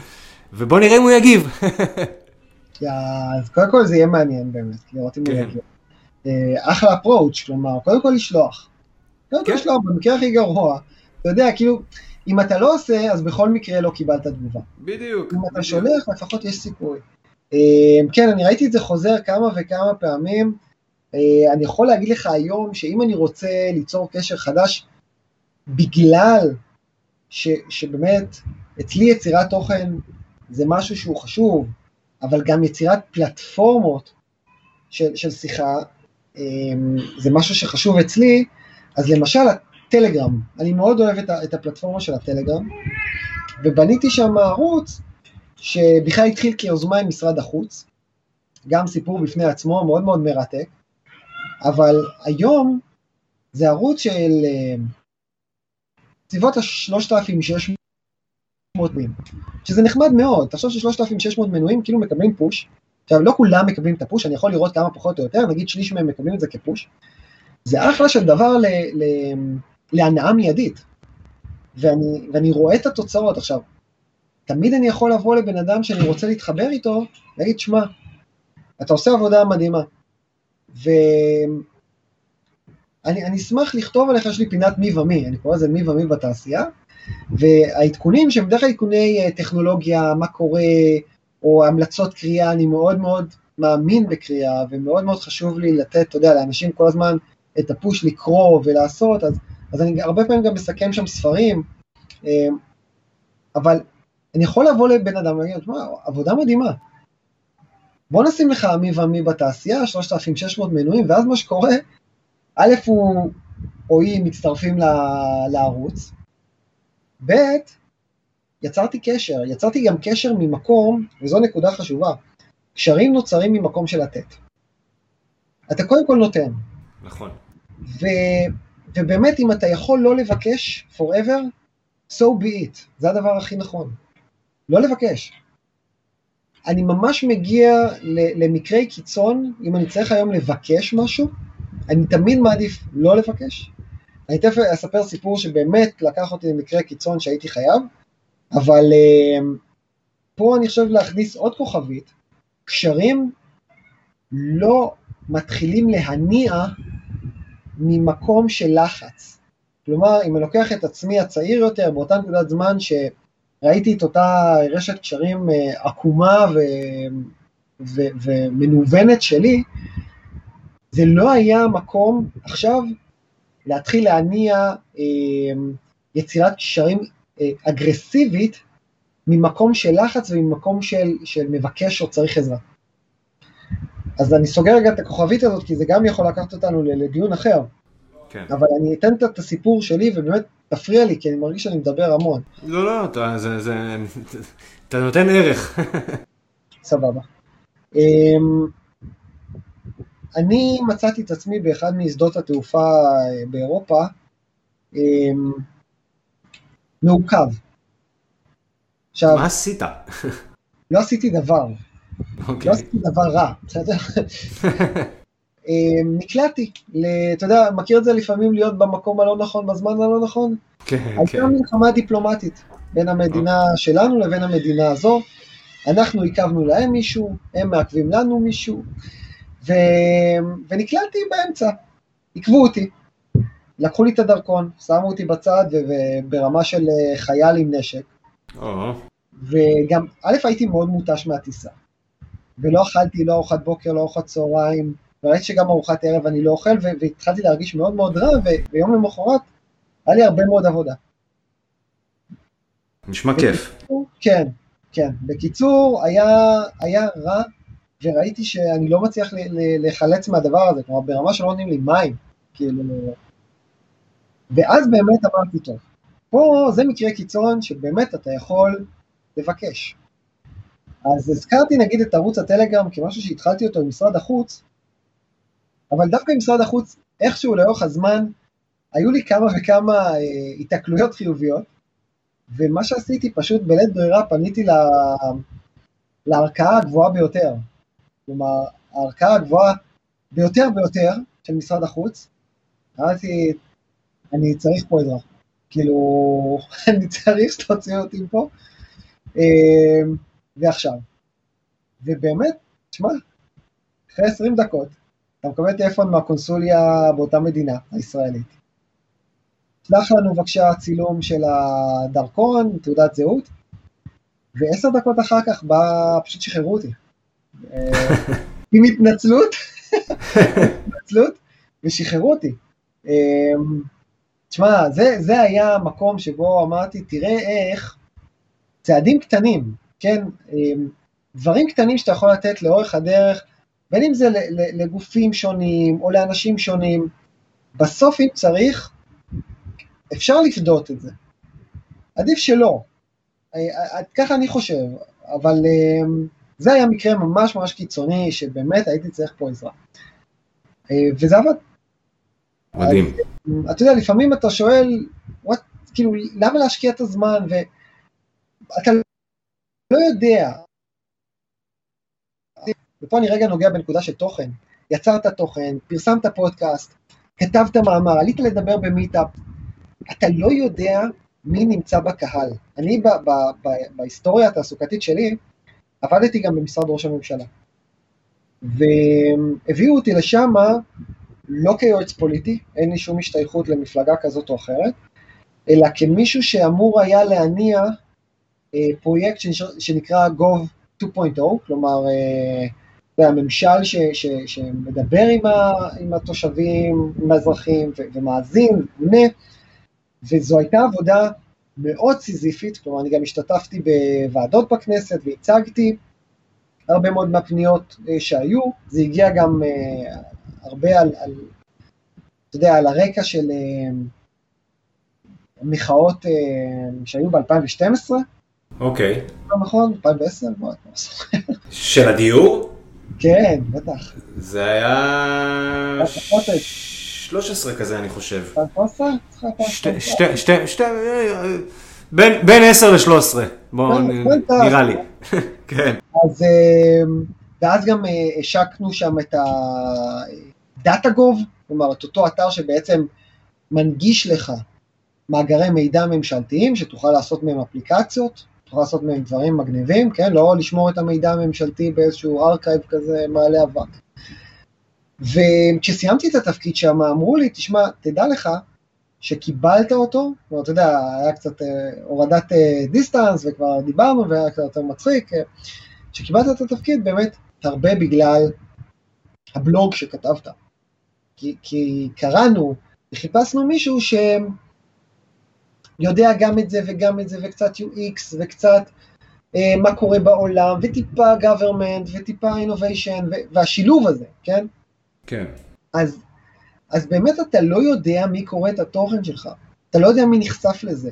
Speaker 2: ובוא נראה אם הוא יגיב. [LAUGHS]
Speaker 3: אז קודם כל זה יהיה מעניין באמת, לראות אם הוא כן. יגיב. אחלה אפרוץ', כלומר, קודם כל לשלוח. קודם כל כן. לשלוח, במקרה הכי גרוע. אתה יודע, כאילו, אם אתה לא עושה, אז בכל מקרה לא קיבלת תגובה.
Speaker 2: בדיוק.
Speaker 3: אם אתה שולח, לפחות יש סיכוי. אה, כן, אני ראיתי את זה חוזר כמה וכמה פעמים. אה, אני יכול להגיד לך היום שאם אני רוצה ליצור קשר חדש, בגלל ש, שבאמת אצלי יצירת תוכן זה משהו שהוא חשוב, אבל גם יצירת פלטפורמות של, של שיחה אה, זה משהו שחשוב אצלי, אז למשל טלגרם, אני מאוד אוהב את, את הפלטפורמה של הטלגרם, ובניתי שם ערוץ שבכלל התחיל כיוזמה עם משרד החוץ, גם סיפור בפני עצמו, מאוד מאוד מרתק, אבל היום זה ערוץ של אה, סביבות ה-3,600 מנויים, שזה נחמד מאוד, תחשוב ש-3,600 מנויים כאילו מקבלים פוש, עכשיו לא כולם מקבלים את הפוש, אני יכול לראות כמה פחות או יותר, נגיד שליש מהם מקבלים את זה כפוש, זה אחלה של דבר ל, ל, להנאה מיידית. ואני, ואני רואה את התוצאות. עכשיו, תמיד אני יכול לבוא לבן אדם שאני רוצה להתחבר איתו, להגיד, שמע, אתה עושה עבודה מדהימה. ואני אשמח לכתוב עליך, יש לי פינת מי ומי, אני קורא לזה מי ומי בתעשייה, והעדכונים שהם בדרך כלל עדכוני אה, טכנולוגיה, מה קורה, או המלצות קריאה, אני מאוד מאוד מאמין בקריאה, ומאוד מאוד חשוב לי לתת, אתה יודע, לאנשים כל הזמן את הפוש לקרוא ולעשות, אז אז אני הרבה פעמים גם מסכם שם ספרים, אה, אבל אני יכול לבוא לבן אדם ולהגיד, מה, עבודה מדהימה. בוא נשים לך מי ומי בתעשייה, 3,600 מנויים, ואז מה שקורה, א', הוא או היא מצטרפים לערוץ, ב', יצרתי קשר, יצרתי גם קשר ממקום, וזו נקודה חשובה, קשרים נוצרים ממקום של לתת. אתה קודם כל נותן.
Speaker 2: נכון.
Speaker 3: ו... ובאמת, אם אתה יכול לא לבקש forever, so be it. זה הדבר הכי נכון. לא לבקש. אני ממש מגיע למקרי קיצון, אם אני צריך היום לבקש משהו, אני תמיד מעדיף לא לבקש. אני תכף אספר סיפור שבאמת לקח אותי למקרה קיצון שהייתי חייב, אבל uh, פה אני חושב להכניס עוד כוכבית, קשרים לא מתחילים להניע ממקום של לחץ. כלומר, אם אני לוקח את עצמי הצעיר יותר, באותה נקודת זמן שראיתי את אותה רשת קשרים אה, עקומה ו... ו... ומנוונת שלי, זה לא היה מקום עכשיו להתחיל להניע אה, יצירת קשרים אה, אגרסיבית ממקום של לחץ וממקום של, של מבקש או צריך עזרה. אז אני סוגר רגע את הכוכבית הזאת, כי זה גם יכול לקחת אותנו לדיון אחר. כן. אבל אני אתן את הסיפור שלי, ובאמת תפריע לי, כי אני מרגיש שאני מדבר המון.
Speaker 2: לא, לא, אתה, זה, זה, אתה נותן ערך. [LAUGHS]
Speaker 3: סבבה. אמ, אני מצאתי את עצמי באחד משדות התעופה אה, באירופה, אמ, מעוכב.
Speaker 2: עכשיו, מה עשית? [LAUGHS]
Speaker 3: לא עשיתי דבר. אוקיי. לא עשיתי דבר רע, בסדר? [LAUGHS] אה, נקלעתי, אתה יודע, מכיר את זה לפעמים להיות במקום הלא נכון, בזמן הלא נכון?
Speaker 2: כן, כן.
Speaker 3: הייתה מלחמה דיפלומטית בין המדינה אוקיי. שלנו לבין המדינה הזו. אנחנו עיכבנו להם מישהו, הם מעכבים לנו מישהו, ו... ונקלעתי באמצע, עיכבו אותי. לקחו לי את הדרכון, שמו אותי בצד וברמה של אה, חייל עם נשק. וגם, א', הייתי מאוד מותש מהטיסה. ולא אכלתי לא ארוחת בוקר, לא ארוחת צהריים, וראיתי שגם ארוחת ערב אני לא אוכל, והתחלתי להרגיש מאוד מאוד רע, ויום למחרת היה לי הרבה מאוד עבודה.
Speaker 2: נשמע כיף.
Speaker 3: כן, כן. בקיצור, היה, היה רע, וראיתי שאני לא מצליח להיחלץ מהדבר הזה, כלומר ברמה שלא נותנים לי מים, כאילו... ואז באמת אמרתי, טוב, פה זה מקרה קיצון שבאמת אתה יכול לבקש. אז הזכרתי נגיד את ערוץ הטלגרם כמשהו שהתחלתי אותו עם משרד החוץ, אבל דווקא עם משרד החוץ, איכשהו לאורך הזמן, היו לי כמה וכמה אה, התקלויות חיוביות, ומה שעשיתי פשוט בלית ברירה פניתי ל... לערכאה הגבוהה ביותר. כלומר, הערכאה הגבוהה ביותר ביותר של משרד החוץ, אמרתי, אני צריך פה עזרה. כאילו, [LAUGHS] אני צריך שתוציאו אותי פה. אה, ועכשיו. ובאמת, תשמע, אחרי 20 דקות, אתה מקבל טלפון מהקונסוליה באותה מדינה, הישראלית. שלח לנו בבקשה צילום של הדרכון, תעודת זהות, ועשר דקות אחר כך בא, פשוט שחררו אותי. אה, עם התנצלות, התנצלות, ושחררו אותי. אה, תשמע, זה, זה היה המקום שבו אמרתי, תראה איך צעדים קטנים, כן, דברים קטנים שאתה יכול לתת לאורך הדרך, בין אם זה לגופים שונים או לאנשים שונים, בסוף אם צריך, אפשר לפדות את זה. עדיף שלא. ככה אני חושב, אבל זה היה מקרה ממש ממש קיצוני, שבאמת הייתי צריך פה עזרה. וזה עבד.
Speaker 2: מדהים.
Speaker 3: אז, אתה יודע, לפעמים אתה שואל, what, כאילו, למה להשקיע את הזמן, ואתה לא יודע. ופה אני רגע נוגע בנקודה של תוכן. יצרת תוכן, פרסמת פודקאסט, כתבת מאמר, עלית לדבר במיטאפ, אתה לא יודע מי נמצא בקהל. אני ב- ב- ב- בהיסטוריה התעסוקתית שלי, עבדתי גם במשרד ראש הממשלה. והביאו אותי לשם לא כיועץ פוליטי, אין לי שום השתייכות למפלגה כזאת או אחרת, אלא כמישהו שאמור היה להניע אה, פרויקט שנקרא Gov 2.0, כלומר אה, זה הממשל ש, ש, שמדבר עם, ה, עם התושבים, עם האזרחים ו, ומאזין ועונה, וזו הייתה עבודה מאוד סיזיפית, כלומר אני גם השתתפתי בוועדות בכנסת והצגתי הרבה מאוד מהפניות אה, שהיו, זה הגיע גם הרבה על, על, אתה יודע, על הרקע של מחאות שהיו ב-2012,
Speaker 2: אוקיי.
Speaker 3: לא נכון? 2010? לא, לא זוכר.
Speaker 2: של הדיור?
Speaker 3: כן, בטח.
Speaker 2: זה היה...
Speaker 3: 13.
Speaker 2: 13 כזה אני חושב.
Speaker 3: 2013?
Speaker 2: שתי, שתי, שתי, שתי, בין, בין 10 ל-13, בואו, נראה לי. [LAUGHS] כן.
Speaker 3: אז, ואז גם השקנו שם את ה-DataGov, כלומר את אותו אתר שבעצם מנגיש לך מאגרי מידע ממשלתיים, שתוכל לעשות מהם אפליקציות, תוכל לעשות מהם דברים מגניבים, כן? לא לשמור את המידע הממשלתי באיזשהו ארכייב כזה מעלה אבק. וכשסיימתי את התפקיד שם, אמרו לי, תשמע, תדע לך שקיבלת אותו, כלומר, אתה יודע, היה קצת אה, הורדת אה, דיסטנס וכבר דיברנו והיה קצת יותר מצחיק, אה, שקיבלת את התפקיד באמת הרבה בגלל הבלוג שכתבת. כי, כי קראנו וחיפשנו מישהו ש... יודע גם את זה וגם את זה, וקצת UX, וקצת אה, מה קורה בעולם, וטיפה government, וטיפה innovation, והשילוב הזה, כן?
Speaker 2: כן.
Speaker 3: אז, אז באמת אתה לא יודע מי קורא את התוכן שלך, אתה לא יודע מי נחשף לזה.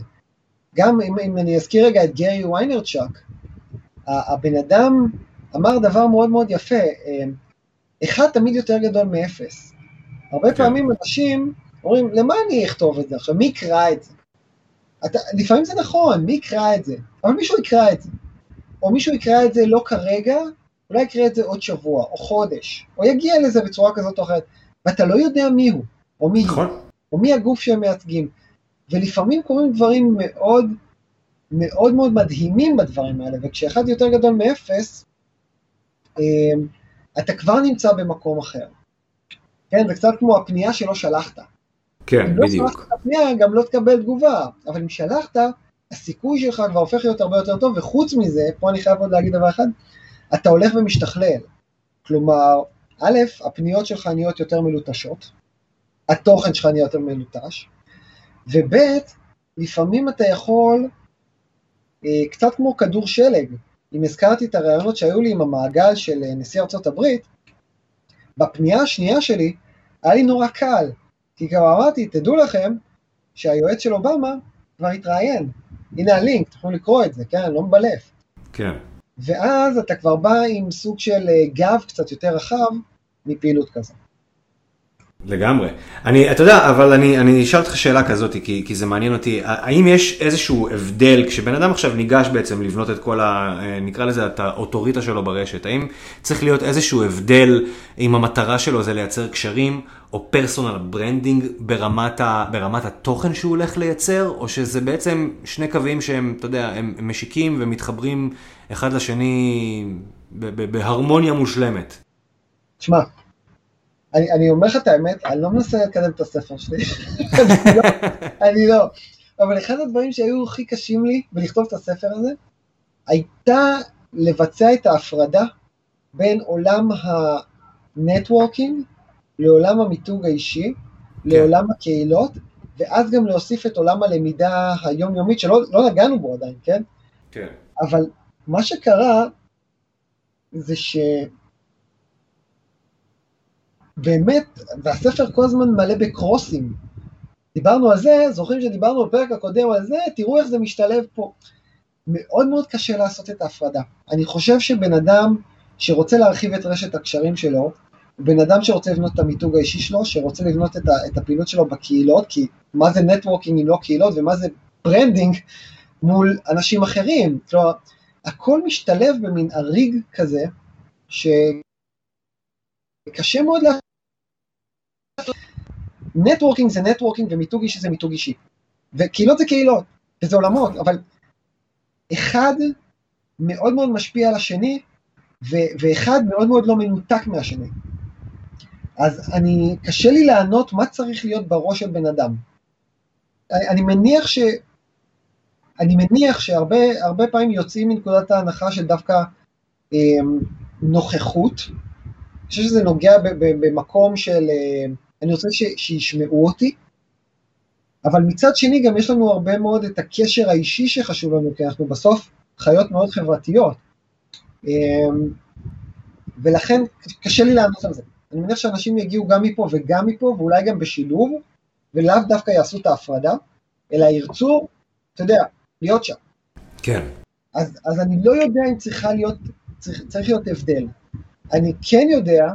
Speaker 3: גם אם, אם אני אזכיר רגע את גרי ויינרצ'אק, הבן אדם אמר דבר מאוד מאוד יפה, אה, אחד תמיד יותר גדול מאפס. הרבה כן. פעמים אנשים אומרים, למה אני אכתוב את זה עכשיו? מי יקרא את זה? אתה, לפעמים זה נכון, מי יקרא את זה? אבל מישהו יקרא את זה. או מישהו יקרא את זה לא כרגע, אולי יקרא את זה עוד שבוע, או חודש, או יגיע לזה בצורה כזאת או אחרת, ואתה לא יודע מי הוא, או מי
Speaker 2: נכון.
Speaker 3: הוא, או מי הגוף שהם מייצגים. ולפעמים קורים דברים מאוד מאוד מאוד מדהימים בדברים האלה, וכשאחד יותר גדול מאפס, אתה כבר נמצא במקום אחר. כן, זה קצת כמו הפנייה שלא שלחת.
Speaker 2: כן,
Speaker 3: אם לא
Speaker 2: בדיוק.
Speaker 3: שלחת את הפנייה, גם לא תקבל תגובה, אבל אם שלחת, הסיכוי שלך כבר הופך להיות הרבה יותר טוב, וחוץ מזה, פה אני חייב עוד להגיד דבר אחד, אתה הולך ומשתכלל. כלומר, א', הפניות שלך נהיות יותר מלוטשות, התוכן שלך נהיה יותר מלוטש, וב', לפעמים אתה יכול, אה, קצת כמו כדור שלג, אם הזכרתי את הרעיונות שהיו לי עם המעגל של אה, נשיא ארצות הברית, בפנייה השנייה שלי היה לי נורא קל, כי כבר אמרתי, תדעו לכם שהיועץ של אובמה כבר התראיין, הנה הלינק, תוכלו לקרוא את זה, כן, אני לא מבלף.
Speaker 2: כן.
Speaker 3: ואז אתה כבר בא עם סוג של אה, גב קצת יותר רחב מפעילות כזו.
Speaker 2: לגמרי. אני, אתה יודע, אבל אני, אני אשאל אותך שאלה כזאת, כי, כי זה מעניין אותי. האם יש איזשהו הבדל, כשבן אדם עכשיו ניגש בעצם לבנות את כל ה... נקרא לזה את האוטוריטה שלו ברשת, האם צריך להיות איזשהו הבדל אם המטרה שלו זה לייצר קשרים, או personal branding ברמת, ה, ברמת התוכן שהוא הולך לייצר, או שזה בעצם שני קווים שהם, אתה יודע, הם משיקים ומתחברים אחד לשני בהרמוניה מושלמת?
Speaker 3: תשמע, אני, אני אומר לך את האמת, אני לא מנסה לקדם את הספר שלי, אני, [LAUGHS] לא, אני לא, אבל אחד הדברים שהיו הכי קשים לי בלכתוב את הספר הזה, הייתה לבצע את ההפרדה בין עולם ה-networking לעולם המיתוג האישי, כן. לעולם הקהילות, ואז גם להוסיף את עולם הלמידה היומיומית, שלא לא נגענו בו עדיין, כן?
Speaker 2: כן.
Speaker 3: אבל מה שקרה זה ש... באמת, והספר כל הזמן מלא ב-cross ים. דיברנו על זה, זוכרים שדיברנו בפרק הקודם על זה, תראו איך זה משתלב פה. מאוד מאוד קשה לעשות את ההפרדה. אני חושב שבן אדם שרוצה להרחיב את רשת הקשרים שלו, בן אדם שרוצה לבנות את המיתוג האישי שלו, שרוצה לבנות את, ה, את הפעילות שלו בקהילות, כי מה זה networking אם לא קהילות, ומה זה branding מול אנשים אחרים. כלומר, הכל משתלב במין אריג כזה, שקשה מאוד לה... networking זה networking ומיתוג אישי זה מיתוג אישי. וקהילות זה קהילות, וזה עולמות, אבל אחד מאוד מאוד משפיע על השני, ו- ואחד מאוד מאוד לא מנותק מהשני. אז אני, קשה לי לענות מה צריך להיות בראש של בן אדם. אני מניח ש... אני מניח שהרבה פעמים יוצאים מנקודת ההנחה של דווקא אה, נוכחות. אני חושב שזה נוגע ב, ב, במקום של, אה, אני רוצה ש, שישמעו אותי, אבל מצד שני גם יש לנו הרבה מאוד את הקשר האישי שחשוב לנו, כי אנחנו בסוף חיות מאוד חברתיות. אה, ולכן קשה לי לענות על זה. אני מניח שאנשים יגיעו גם מפה וגם מפה, ואולי גם בשילוב, ולאו דווקא יעשו את ההפרדה, אלא ירצו, אתה יודע, להיות שם.
Speaker 2: כן.
Speaker 3: אז, אז אני לא יודע אם צריכה להיות, צריך, צריך להיות הבדל. אני כן יודע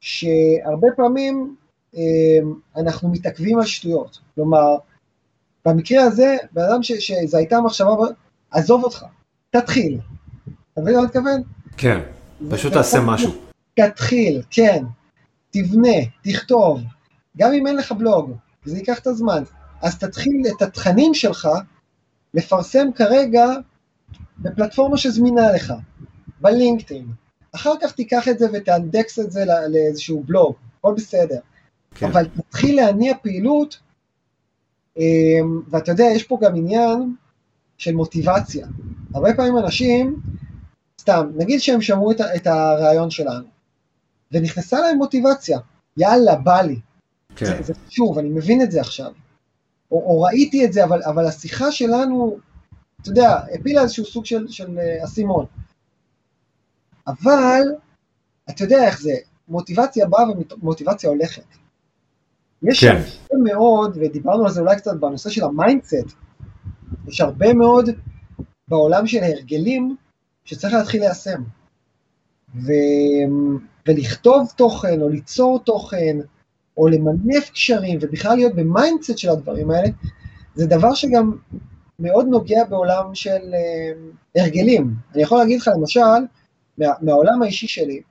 Speaker 3: שהרבה פעמים אה, אנחנו מתעכבים על שטויות. כלומר, במקרה הזה, בן אדם שזו הייתה מחשבה, עזוב אותך, תתחיל. אתה מבין מה אני מתכוון?
Speaker 2: כן, פשוט תעשה משהו.
Speaker 3: תתחיל, כן, תבנה, תכתוב, גם אם אין לך בלוג, זה ייקח את הזמן, אז תתחיל את התכנים שלך לפרסם כרגע בפלטפורמה שזמינה לך, בלינקדאין. אחר כך תיקח את זה ותאנדקס את זה לאיזשהו בלוג, הכל בסדר. כן. אבל תתחיל להניע פעילות, אמ, ואתה יודע, יש פה גם עניין של מוטיבציה. הרבה פעמים אנשים, סתם, נגיד שהם שמעו את, את הרעיון שלנו, ונכנסה להם מוטיבציה, יאללה, בא לי. כן. זה, זה שוב, אני מבין את זה עכשיו. או, או ראיתי את זה, אבל, אבל השיחה שלנו, אתה יודע, הפילה איזשהו סוג של, של אה, אסימון. אבל, אתה יודע איך זה, מוטיבציה באה ומוטיבציה הולכת. יש כן. הרבה מאוד, ודיברנו על זה אולי קצת בנושא של ה-mindset, יש הרבה מאוד בעולם של ההרגלים שצריך להתחיל ליישם. ו... ולכתוב תוכן, או ליצור תוכן, או למנף קשרים, ובכלל להיות ב-mindset של הדברים האלה, זה דבר שגם מאוד נוגע בעולם של אה, הרגלים. אני יכול להגיד לך, למשל, מה, מהעולם האישי שלי,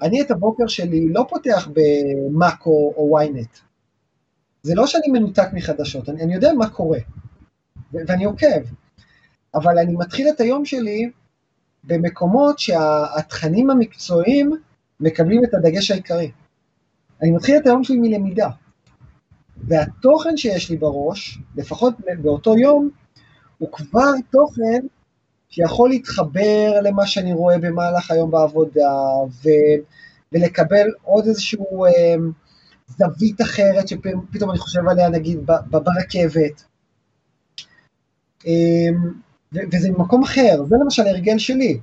Speaker 3: אני את הבוקר שלי לא פותח במאקו או ynet. זה לא שאני מנותק מחדשות, אני, אני יודע מה קורה, ו- ואני עוקב, אבל אני מתחיל את היום שלי במקומות שהתכנים המקצועיים מקבלים את הדגש העיקרי. אני מתחיל את היום שלי מלמידה, והתוכן שיש לי בראש, לפחות באותו יום, הוא כבר תוכן שיכול להתחבר למה שאני רואה במהלך היום בעבודה, ו, ולקבל עוד איזשהו אה, זווית אחרת שפתאום אני חושב עליה נגיד ברכבת. אה, וזה ממקום אחר, זה למשל הרגל שלי.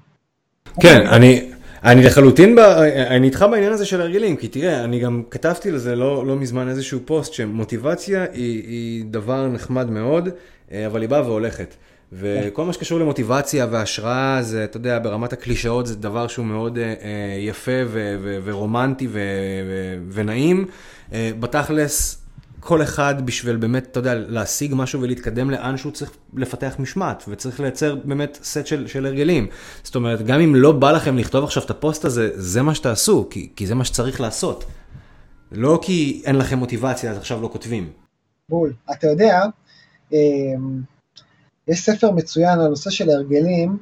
Speaker 2: כן, אני, אני לחלוטין, ב, אני איתך בעניין הזה של הרגלים, כי תראה, אני גם כתבתי לזה לא, לא מזמן איזשהו פוסט שמוטיבציה היא, היא דבר נחמד מאוד, אה, אבל היא באה והולכת. וכל מה שקשור למוטיבציה והשראה, זה, אתה יודע, ברמת הקלישאות זה דבר שהוא מאוד uh, יפה ו- ו- ורומנטי ו- ו- ונעים. בתכלס, כל אחד בשביל באמת, אתה יודע, להשיג משהו ולהתקדם לאן שהוא צריך לפתח משמעת, וצריך לייצר באמת סט של, של הרגלים. זאת אומרת, גם אם לא בא לכם לכתוב עכשיו את הפוסט הזה, זה מה שתעשו, כי, כי זה מה שצריך לעשות. לא כי אין לכם מוטיבציה, אז עכשיו לא כותבים.
Speaker 3: בול. אתה יודע, אמ, יש ספר מצוין על הנושא של הרגלים,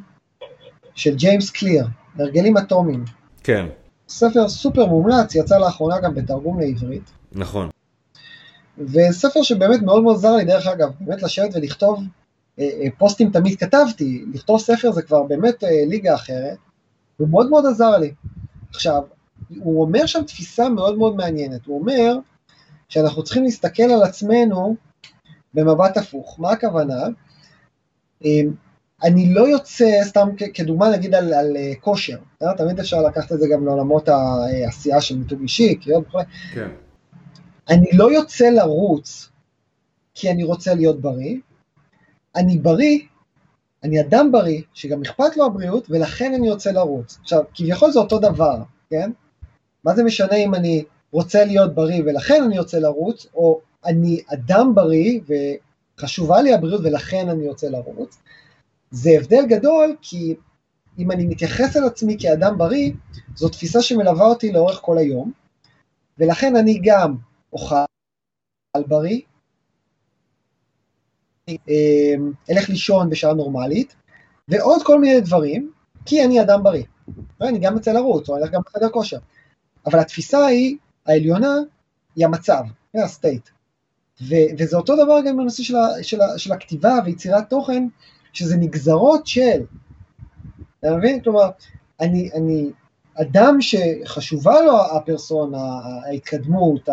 Speaker 3: של ג'יימס קליר, הרגלים אטומיים.
Speaker 2: כן.
Speaker 3: ספר סופר מומלץ, יצא לאחרונה גם בתרגום לעברית.
Speaker 2: נכון.
Speaker 3: וספר שבאמת מאוד מאוד עזר לי, דרך אגב, באמת לשבת ולכתוב, אה, אה, פוסטים תמיד כתבתי, לכתוב ספר זה כבר באמת אה, ליגה אחרת, הוא מאוד מאוד עזר לי. עכשיו, הוא אומר שם תפיסה מאוד מאוד מעניינת, הוא אומר שאנחנו צריכים להסתכל על עצמנו במבט הפוך. מה הכוונה? אני לא יוצא, סתם כדוגמה נגיד על, על כושר, תמיד אפשר לקחת את זה גם לעולמות העשייה של מיתוג אישי, קריאות וכו'. כן. אני לא יוצא לרוץ כי אני רוצה להיות בריא, אני בריא, אני אדם בריא, שגם אכפת לו הבריאות, ולכן אני יוצא לרוץ. עכשיו, כביכול זה אותו דבר, כן? מה זה משנה אם אני רוצה להיות בריא ולכן אני יוצא לרוץ, או אני אדם בריא וחשובה לי הבריאות ולכן אני יוצא לרוץ. זה הבדל גדול כי אם אני מתייחס אל עצמי כאדם בריא, זו תפיסה שמלווה אותי לאורך כל היום, ולכן אני גם אוכל בריא, אמ, אלך לישון בשעה נורמלית, ועוד כל מיני דברים, כי אני אדם בריא. אני גם אצא לרוץ, או אלך גם בחדר כושר. אבל התפיסה היא, העליונה, היא המצב, היא הסטייט. וזה אותו דבר גם בנושא של, של, של הכתיבה ויצירת תוכן, שזה נגזרות של, אתה מבין? כלומר, אני, אני אדם שחשובה לו הפרסונה, ההתקדמות,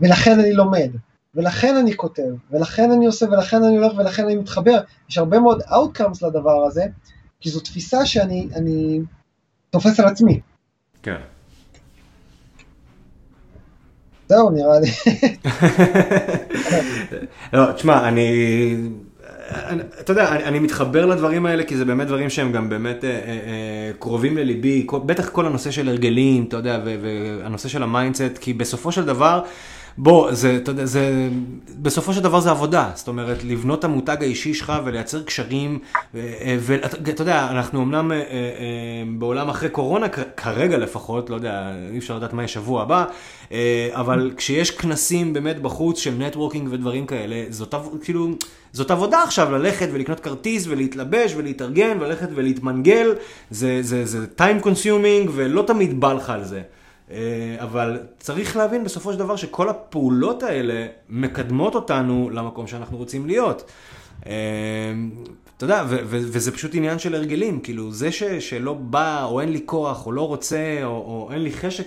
Speaker 3: ולכן אני לומד, ולכן אני כותב, ולכן אני עושה, ולכן אני הולך, ולכן אני מתחבר. יש הרבה מאוד outcomes לדבר הזה, כי זו תפיסה שאני תופס על עצמי.
Speaker 2: כן.
Speaker 3: זהו, נראה לי. [LAUGHS]
Speaker 2: לא, תשמע, אני... אתה יודע, אני, אני מתחבר לדברים האלה כי זה באמת דברים שהם גם באמת אה, אה, אה קרובים לליבי, בטח כל הנושא של הרגלים, אתה יודע, והנושא של ה mindset, כי בסופו של דבר, בוא, זה, אתה יודע, זה, בסופו של דבר זה עבודה, זאת אומרת, לבנות את המותג האישי שלך ולייצר קשרים, ואתה יודע, אנחנו אמנם אה, אה, בעולם אחרי קורונה, כרגע לפחות, לא יודע, אי אפשר לדעת מה יהיה שבוע הבא, אה, אבל כשיש כנסים באמת בחוץ של networking ודברים כאלה, זאת כאילו, זאת עבודה עכשיו ללכת ולקנות כרטיס ולהתלבש ולהתארגן וללכת ולהתמנגל, זה, זה, זה time consuming ולא תמיד בא לך על זה. אה, אבל צריך להבין בסופו של דבר שכל הפעולות האלה מקדמות אותנו למקום שאנחנו רוצים להיות. אה, אתה יודע, וזה פשוט עניין של הרגלים, כאילו זה ש- שלא בא, או אין לי כוח, או לא רוצה, או, או אין לי חשק,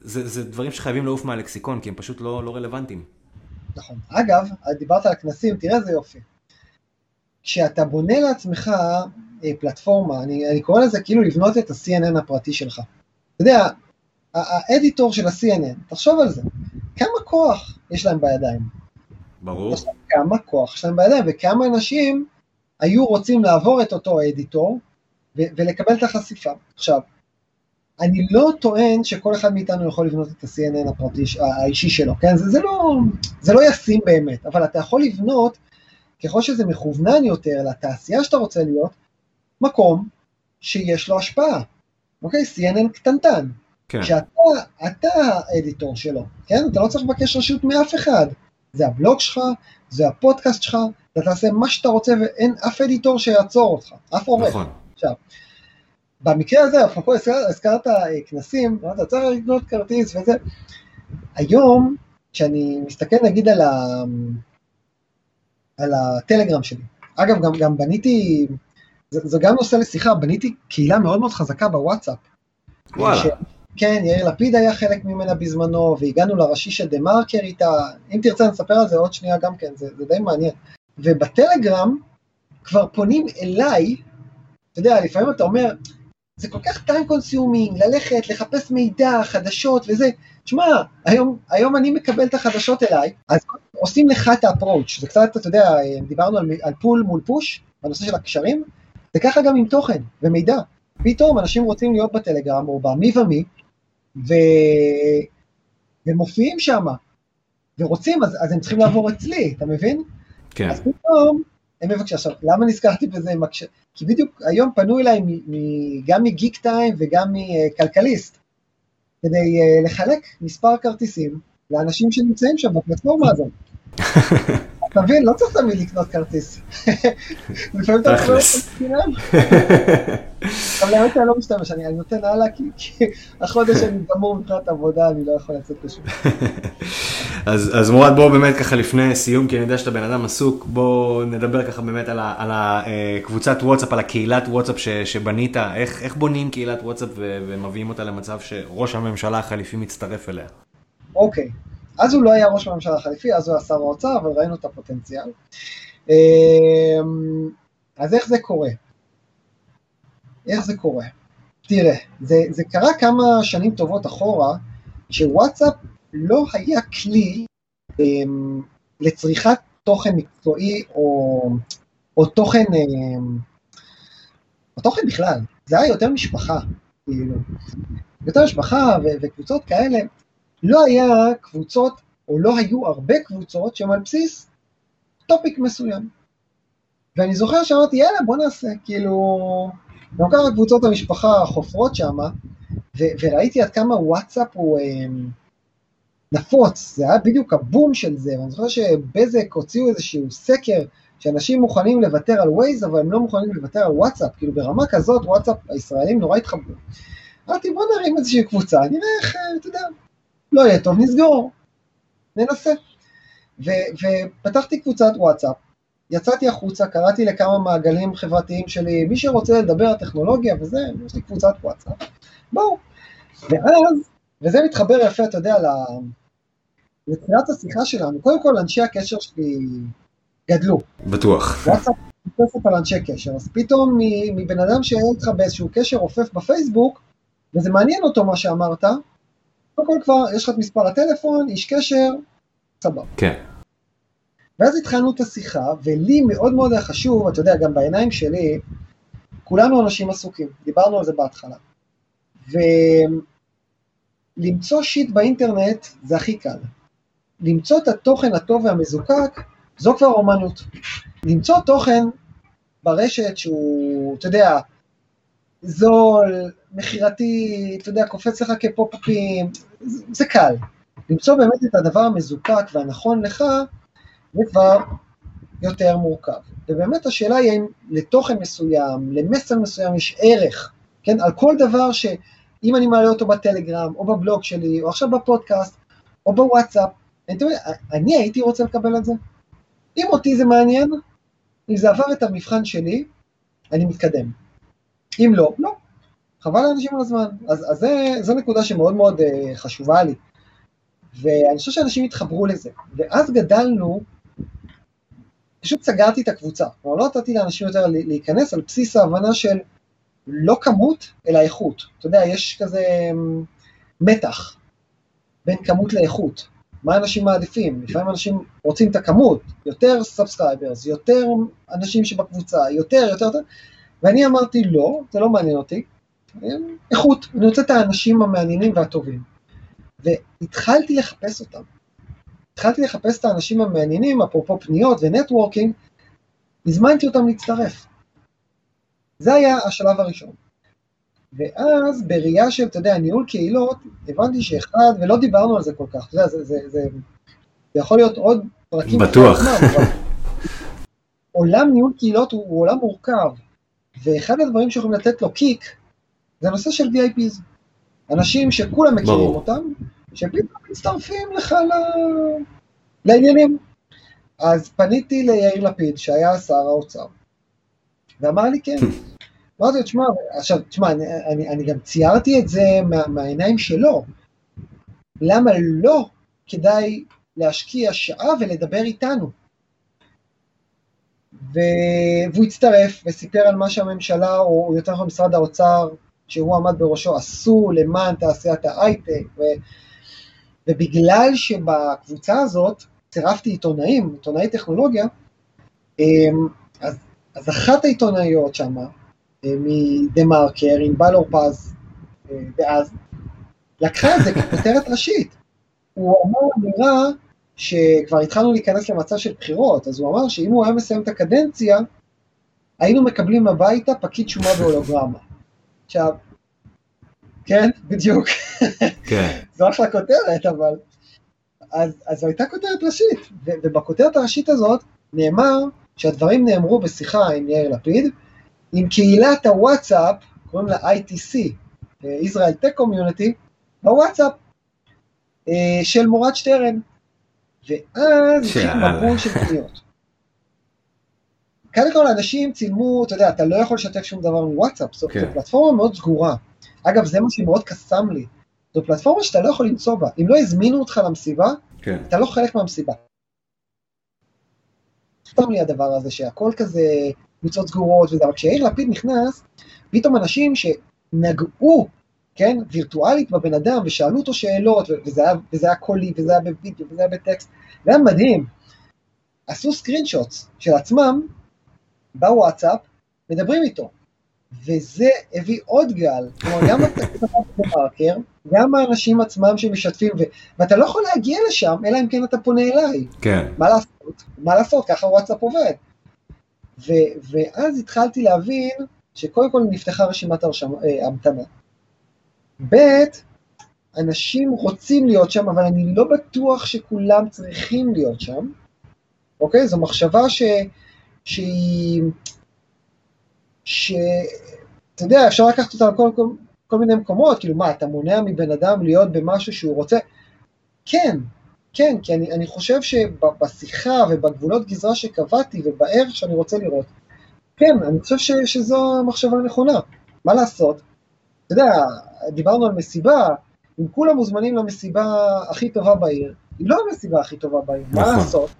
Speaker 2: זה, זה דברים שחייבים לעוף מהלקסיקון, כי הם פשוט לא, לא רלוונטיים.
Speaker 3: נכון. אגב, דיברת על כנסים, תראה איזה יופי. כשאתה בונה לעצמך אה, פלטפורמה, אני, אני קורא לזה כאילו לבנות את ה-CNN הפרטי שלך. אתה יודע, האדיטור של ה-CNN, תחשוב על זה, כמה כוח יש להם בידיים.
Speaker 2: ברור.
Speaker 3: כמה כוח יש להם בידיים, וכמה אנשים היו רוצים לעבור את אותו אדיטור ו- ולקבל את החשיפה. עכשיו, אני לא טוען שכל אחד מאיתנו יכול לבנות את ה-CNN הפרטי, האישי שלו, כן? זה, זה, לא, זה לא ישים באמת, אבל אתה יכול לבנות, ככל שזה מכוונן יותר לתעשייה שאתה רוצה להיות, מקום שיש לו השפעה. אוקיי? CNN קטנטן, כן. שאתה האדיטור שלו, כן? אתה לא צריך לבקש רשות מאף אחד. זה הבלוג שלך, זה הפודקאסט שלך, אתה תעשה מה שאתה רוצה ואין אף אדיטור שיעצור אותך, אף עורך. נכון. עכשיו, במקרה הזה, אפרופו הזכרת אה, כנסים, אתה צריך לקנות כרטיס וזה. היום, כשאני מסתכל נגיד על, ה... על הטלגרם שלי, אגב, גם, גם בניתי, זה, זה גם נושא לשיחה, בניתי קהילה מאוד מאוד חזקה בוואטסאפ.
Speaker 2: וואלה.
Speaker 3: ש... כן, יאיר לפיד היה חלק ממנה בזמנו, והגענו לראשי של דה מרקר איתה, אם תרצה נספר על זה עוד שנייה גם כן, זה, זה די מעניין. ובטלגרם כבר פונים אליי, אתה יודע, לפעמים אתה אומר, זה כל כך time consuming, ללכת, לחפש מידע, חדשות וזה. תשמע, היום, היום אני מקבל את החדשות אליי, אז עושים לך את האפרוץ', זה קצת, אתה יודע, דיברנו על, על פול מול פוש, בנושא של הקשרים, זה ככה גם עם תוכן ומידע. פתאום אנשים רוצים להיות בטלגרם או במי ומי, ו... ומופיעים שם, ורוצים, אז, אז הם צריכים לעבור אצלי, אתה מבין?
Speaker 2: כן.
Speaker 3: אז פתאום, הם מבקשים, עכשיו, למה נזכרתי בזה עם? כי בדיוק היום פנו אליי מ, מ, גם מגיק טיים וגם מכלכליסט, כדי uh, לחלק מספר כרטיסים לאנשים שנמצאים שם בפלטפורמה הזאת. [LAUGHS] אתה מבין, לא צריך תמיד לקנות כרטיס. [LAUGHS] לפעמים אתה יכול
Speaker 2: תכלס.
Speaker 3: אבל האמת שאני לא משתמש, אני אני נותן הלאה כי החודש אני גמור מבחינת עבודה, אני לא יכול לצאת לשם. [LAUGHS]
Speaker 2: אז, מורד בוא באמת ככה לפני סיום, כי אני יודע שאתה בן אדם עסוק, בוא נדבר ככה באמת על, הקבוצת וואטסאפ, על הקהילת וואטסאפ שבנית, איך, בונים קהילת וואטסאפ ומביאים אותה למצב שראש הממשלה החליפי מצטרף אליה.
Speaker 3: אוקיי, אז הוא לא היה ראש הממשלה החליפי, אז הוא היה שר האוצר, אבל ראינו את הפוטנציאל. אמ, אז איך זה קורה? איך זה קורה? תראה, זה, זה קרה כמה שנים טובות אחורה, שוואטסאפ לא היה כלי אמ, לצריכת תוכן מקצועי או, או תוכן, אמ, או תוכן בכלל, זה היה יותר משפחה, כאילו, יותר משפחה ו- וקבוצות כאלה, לא היה קבוצות, או לא היו הרבה קבוצות שהן על בסיס topic מסוים. ואני זוכר שאמרתי, יאללה, בוא נעשה, כאילו, גם ככה קבוצות המשפחה חופרות שם, וראיתי עד כמה וואטסאפ הוא אה, נפוץ, זה היה בדיוק הבום של זה, ואני זוכר שבזק הוציאו איזשהו סקר, שאנשים מוכנים לוותר על ווייז, אבל הם לא מוכנים לוותר על וואטסאפ, כאילו ברמה כזאת וואטסאפ הישראלים נורא התחברו. אמרתי, בוא נרים איזושהי קבוצה, נראה איך, אה, אתה יודע, לא יהיה טוב, נסגור, ננסה. ו- ופתחתי קבוצת וואטסאפ, יצאתי החוצה, קראתי לכמה מעגלים חברתיים שלי, מי שרוצה לדבר על טכנולוגיה וזה, יש לי קבוצת וואטסאפ, בואו. ואז, וזה מתחבר יפה, אתה יודע, לתחילת השיחה שלנו, קודם כל אנשי הקשר שלי גדלו,
Speaker 2: בטוח.
Speaker 3: וואטסאפ מתבססת על אנשי קשר, אז פתאום מבן אדם שהיה איתך באיזשהו קשר רופף בפייסבוק, וזה מעניין אותו מה שאמרת, קודם כל כבר יש לך את מספר הטלפון, איש קשר, סבבה.
Speaker 2: כן.
Speaker 3: ואז התחלנו את השיחה, ולי מאוד מאוד היה חשוב, אתה יודע, גם בעיניים שלי, כולנו אנשים עסוקים, דיברנו על זה בהתחלה. ולמצוא שיט באינטרנט זה הכי קל. למצוא את התוכן הטוב והמזוקק, זו כבר אומנות. למצוא תוכן ברשת שהוא, אתה יודע, זול, מכירתי, אתה יודע, קופץ לך כפופ-אפים, זה, זה קל. למצוא באמת את הדבר המזוקק והנכון לך, זה כבר יותר מורכב. ובאמת השאלה היא האם לתוכן מסוים, למסר מסוים יש ערך, כן, על כל דבר שאם אני מעלה אותו בטלגרם, או בבלוג שלי, או עכשיו בפודקאסט, או בוואטסאפ, אני, אני הייתי רוצה לקבל את זה. אם אותי זה מעניין, אם זה עבר את המבחן שלי, אני מתקדם. אם לא, לא. חבל לאנשים על הזמן. אז, אז זה, זו נקודה שמאוד מאוד uh, חשובה לי. ואני חושב שאנשים התחברו לזה. ואז גדלנו, פשוט סגרתי את הקבוצה. כלומר, לא נתתי לאנשים יותר להיכנס על בסיס ההבנה של לא כמות, אלא איכות. אתה יודע, יש כזה אמ, מתח בין כמות לאיכות. מה אנשים מעדיפים? לפעמים אנשים רוצים את הכמות, יותר subscribers, יותר אנשים שבקבוצה, יותר, יותר, יותר, ואני אמרתי לא, זה לא מעניין אותי, איכות, אני רוצה את האנשים המעניינים והטובים. והתחלתי לחפש אותם. התחלתי לחפש את האנשים המעניינים, אפרופו פניות ו networking, הזמנתי אותם להצטרף. זה היה השלב הראשון. ואז בראייה של, אתה יודע, ניהול קהילות, הבנתי שאחד, ולא דיברנו על זה כל כך, אתה יודע, זה, זה, זה, זה יכול להיות עוד פרקים.
Speaker 2: בטוח. [LAUGHS]
Speaker 3: עולם ניהול קהילות הוא, הוא עולם מורכב, ואחד הדברים שיכולים לתת לו קיק, זה הנושא של VIPs. אנשים שכולם מכירים
Speaker 2: ברור.
Speaker 3: אותם, שפתאום מצטרפים לך ל... לעניינים. אז פניתי ליאיר לפיד, שהיה שר האוצר, ואמר לי כן. [LAUGHS] אמרתי לו, תשמע, עכשיו, תשמע, אני, אני, אני גם ציירתי את זה מה, מהעיניים שלו. למה לא כדאי להשקיע שעה ולדבר איתנו? ו... והוא הצטרף וסיפר על מה שהממשלה, או יותר נכון משרד האוצר, שהוא עמד בראשו, עשו למען תעשיית ההייטק, ו... ובגלל שבקבוצה הזאת צירפתי עיתונאים, עיתונאי טכנולוגיה, אמ, אז, אז אחת העיתונאיות שם, מדה מרקר, עם בלור פז, אה, דאז, לקחה את זה ככותרת ראשית. הוא אמר אמירה שכבר התחלנו להיכנס למצב של בחירות, אז הוא אמר שאם הוא היה מסיים את הקדנציה, היינו מקבלים הביתה פקיד שומה בהולוגרמה. עכשיו, כן, בדיוק. כן. [LAUGHS] זו אחלה כותרת, אבל... אז, אז זו הייתה כותרת ראשית, ובכותרת הראשית הזאת נאמר שהדברים נאמרו בשיחה עם יאיר לפיד, עם קהילת הוואטסאפ, קוראים לה ITC, Israel Tech Community, בוואטסאפ, אה, של מורד שטרן. ואז התחיל מבול של פניות. קודם כל אנשים צילמו, אתה יודע, אתה לא יכול לשתף שום דבר מוואטסאפ, זו כן. פלטפורמה מאוד סגורה. אגב, זה מה שמאוד קסם לי. זו פלטפורמה שאתה לא יכול למצוא בה. אם לא הזמינו אותך למסיבה, כן. אתה לא חלק מהמסיבה. סתם לי הדבר הזה שהכל כזה קבוצות סגורות וזה, אבל כשיאיר לפיד נכנס, פתאום אנשים שנגעו, כן, וירטואלית בבן אדם, ושאלו אותו שאלות, וזה היה, וזה היה קולי, וזה היה בווידאו, וזה היה בטקסט, זה היה מדהים. עשו סקרין שוטס של עצמם בוואטסאפ, מדברים איתו. וזה הביא עוד גל, כלומר גם [LAUGHS] מרקר, גם האנשים עצמם שמשתפים, ו... ואתה לא יכול להגיע לשם, אלא אם כן אתה פונה אליי.
Speaker 2: כן.
Speaker 3: מה לעשות? מה לעשות? ככה וואטסאפ עובד. ו... ואז התחלתי להבין שקודם כל נפתחה רשימת אה, המתנה. ב', אנשים רוצים להיות שם, אבל אני לא בטוח שכולם צריכים להיות שם, אוקיי? זו מחשבה ש... שהיא... שאתה יודע, אפשר לקחת אותה לכל כל, כל מיני מקומות, כאילו מה, אתה מונע מבן אדם להיות במשהו שהוא רוצה? כן, כן, כי אני, אני חושב שבשיחה ובגבולות גזרה שקבעתי ובערך שאני רוצה לראות, כן, אני חושב ש, שזו המחשבה הנכונה. מה לעשות? אתה יודע, דיברנו על מסיבה, אם כולם מוזמנים למסיבה הכי טובה בעיר, היא לא המסיבה הכי טובה בעיר, נכון. מה לעשות?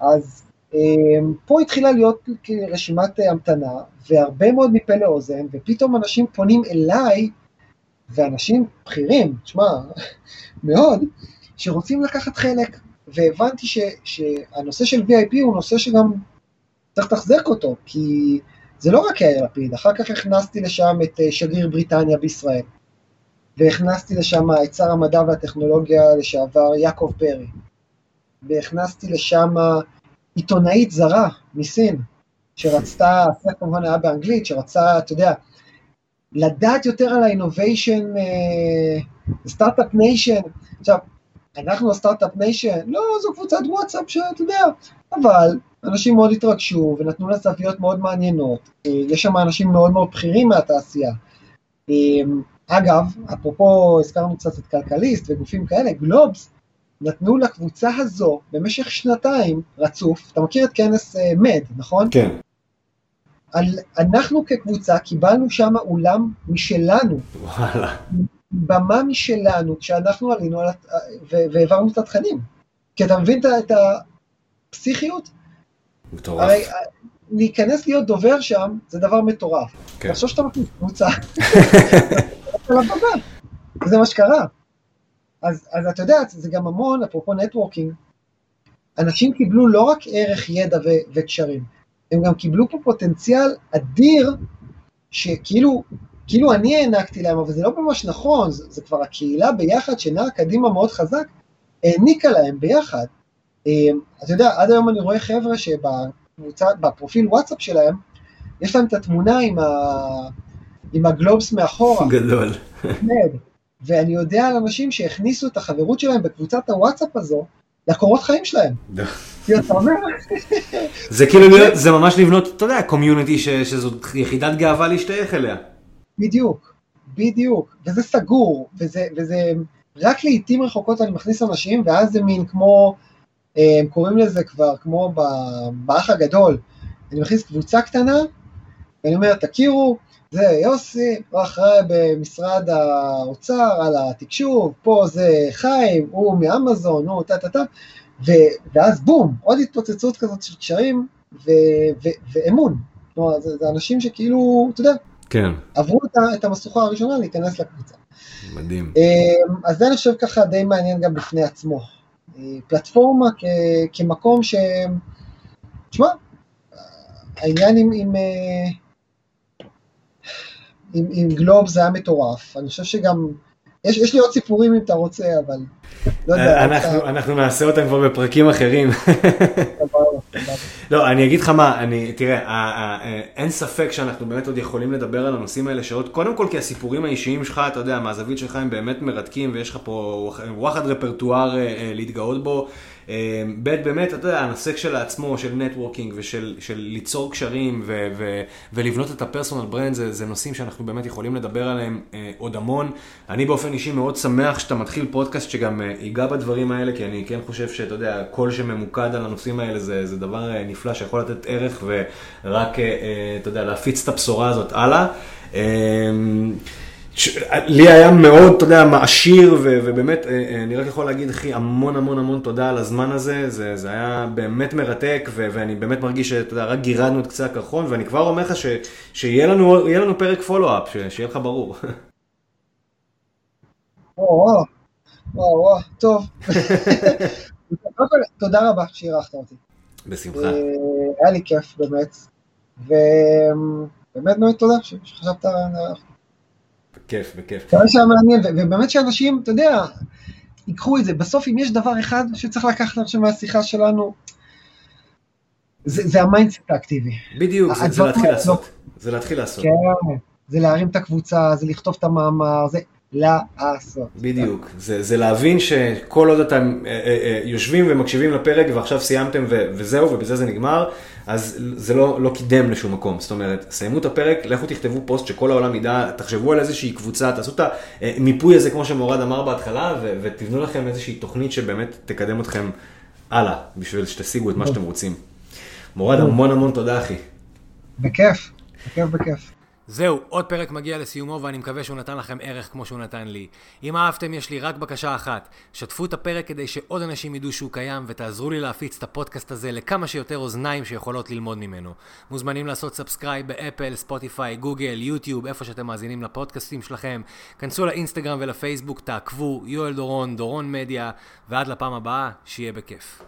Speaker 3: אז אמ, פה התחילה להיות רשימת המתנה, והרבה מאוד מפה לאוזן, ופתאום אנשים פונים אליי, ואנשים בכירים, תשמע, [LAUGHS] מאוד, שרוצים לקחת חלק, והבנתי ש, שהנושא של VIP הוא נושא שגם צריך לתחזק אותו, כי זה לא רק יאיר לפיד, אחר כך הכנסתי לשם את אה, שגריר בריטניה בישראל, והכנסתי לשם את שר המדע והטכנולוגיה לשעבר יעקב פרי, והכנסתי לשם עיתונאית זרה מסין, שרצתה, זה כמובן היה באנגלית, שרצה, אתה יודע, לדעת יותר על ה innovation, startup nation. עכשיו, אנחנו ה startup nation, לא, זו קבוצת וואטסאפ שאתה יודע, אבל אנשים מאוד התרגשו ונתנו לה זוויות מאוד מעניינות. יש שם אנשים מאוד מאוד בכירים מהתעשייה. אגב, אפרופו, הזכרנו קצת את כלכליסט וגופים כאלה, גלובס נתנו לקבוצה הזו במשך שנתיים רצוף, אתה מכיר את כנס מד, אה, נכון?
Speaker 2: כן.
Speaker 3: על, אנחנו כקבוצה קיבלנו שם אולם משלנו.
Speaker 2: וואלה.
Speaker 3: במה משלנו, כשאנחנו עלינו על, והעברנו את התכנים. כי אתה מבין את הפסיכיות?
Speaker 2: מטורף.
Speaker 3: הרי אה, להיכנס להיות דובר שם זה דבר מטורף. כן. תחשוב שאתה מכניס קבוצה. זה מה שקרה. אז, אז אתה יודע, זה גם המון, אפרופו נטוורקינג, אנשים קיבלו לא רק ערך ידע ו- וקשרים, הם גם קיבלו פה פוטנציאל אדיר, שכאילו, כאילו אני הענקתי להם, אבל זה לא ממש נכון, זה, זה כבר הקהילה ביחד שנעה קדימה מאוד חזק, העניקה להם ביחד. אמ, אתה יודע, עד היום אני רואה חבר'ה שבפרופיל וואטסאפ שלהם, יש להם את התמונה עם, ה... עם הגלובס מאחורה.
Speaker 2: גדול.
Speaker 3: ואני יודע על אנשים שהכניסו את החברות שלהם בקבוצת הוואטסאפ הזו לקורות חיים שלהם.
Speaker 2: זה כאילו, זה ממש לבנות, אתה יודע, קומיוניטי שזאת יחידת גאווה להשתייך אליה.
Speaker 3: בדיוק, בדיוק, וזה סגור, וזה, וזה רק לעיתים רחוקות אני מכניס אנשים, ואז זה מין כמו, הם קוראים לזה כבר כמו באח הגדול, אני מכניס קבוצה קטנה, ואני אומר, תכירו, זה יוסי, הוא אחראי במשרד האוצר על התקשוב, פה זה חיים, הוא מאמזון, הוא טה טה טה, ואז בום, עוד התפוצצות כזאת של קשרים ו- ו- ואמון. כלומר, זה, זה אנשים שכאילו, אתה יודע,
Speaker 2: כן.
Speaker 3: עברו את, את המשוכה הראשונה להיכנס לקבוצה.
Speaker 2: מדהים.
Speaker 3: אמ, אז זה אני חושב ככה די מעניין גם בפני עצמו. אה, פלטפורמה כ, כמקום ש... תשמע, העניין עם, עם, אה, עם, עם גלוב זה היה מטורף. אני חושב שגם, יש, יש לי עוד סיפורים אם אתה רוצה, אבל לא יודע.
Speaker 2: אה, אנחנו, אתה... אנחנו נעשה אותם כבר בפרקים אחרים. לא, אני אגיד לך מה, אני, תראה, אין ספק שאנחנו באמת עוד יכולים לדבר על הנושאים האלה שעות, קודם כל כי הסיפורים האישיים שלך, אתה יודע, מהזווית שלך הם באמת מרתקים ויש לך פה וואחד רפרטואר אה, להתגאות בו. אמ, ב', באמת, אתה יודע, הנושא כשלעצמו של networking ושל של ליצור קשרים ו, ו, ולבנות את ה personal brand, זה, זה נושאים שאנחנו באמת יכולים לדבר עליהם אה, עוד המון. אני באופן אישי מאוד שמח שאתה מתחיל פודקאסט שגם אה, ייגע בדברים האלה, כי אני כן חושב שאתה יודע, קול שממוקד על הנושאים האלה זה, זה דבר אה, נפלא שיכול לתת ערך ורק, אה, אה, אתה יודע, להפיץ את הבשורה הזאת הלאה. אה, ש... לי היה מאוד, אתה יודע, מעשיר, ו... ובאמת, אה, אה, אני רק יכול להגיד, אחי, המון המון המון תודה על הזמן הזה, זה, זה היה באמת מרתק, ו... ואני באמת מרגיש שאתה יודע, רק גירדנו את קצה הקרחון, ואני כבר אומר לך ש... שיהיה לנו, לנו פרק פולו-אפ, ש... שיהיה לך ברור.
Speaker 3: וואו, וואו, טוב. תודה רבה שאירחת אותי.
Speaker 2: בשמחה.
Speaker 3: אה, היה לי כיף, באמת. ובאמת באמת תודה שחשבת
Speaker 2: בכיף, בכיף.
Speaker 3: זה היה מעניין, ובאמת שאנשים, אתה יודע, ייקחו את זה. בסוף, אם יש דבר אחד שצריך לקחת עכשיו מהשיחה שלנו, זה, זה ה mindset האקטיבי.
Speaker 2: בדיוק, זה, זה להתחיל לעשות. זה להתחיל לעשות.
Speaker 3: כן, זה להרים את הקבוצה, זה לכתוב את המאמר, זה לעשות.
Speaker 2: בדיוק, זה, זה להבין שכל עוד אתם אה, אה, אה, יושבים ומקשיבים לפרק ועכשיו סיימתם ו, וזהו ובזה זה נגמר, אז זה לא, לא קידם לשום מקום. זאת אומרת, סיימו את הפרק, לכו תכתבו פוסט שכל העולם ידע, תחשבו על איזושהי קבוצה, תעשו את המיפוי הזה כמו שמורד אמר בהתחלה, ו, ותבנו לכם איזושהי תוכנית שבאמת תקדם אתכם הלאה, בשביל שתשיגו את מה שאתם רוצים. מורד, המון המון תודה אחי.
Speaker 3: בכיף, בכיף בכיף.
Speaker 1: זהו, עוד פרק מגיע לסיומו ואני מקווה שהוא נתן לכם ערך כמו שהוא נתן לי. אם אהבתם, יש לי רק בקשה אחת. שתפו את הפרק כדי שעוד אנשים ידעו שהוא קיים ותעזרו לי להפיץ את הפודקאסט הזה לכמה שיותר אוזניים שיכולות ללמוד ממנו. מוזמנים לעשות subscribe באפל, ספוטיפיי, גוגל, יוטיוב, איפה שאתם מאזינים לפודקאסטים שלכם. כנסו לאינסטגרם ולפייסבוק, תעקבו, יואל דורון, דורון מדיה, ועד לפעם הבאה, שיהיה בכיף.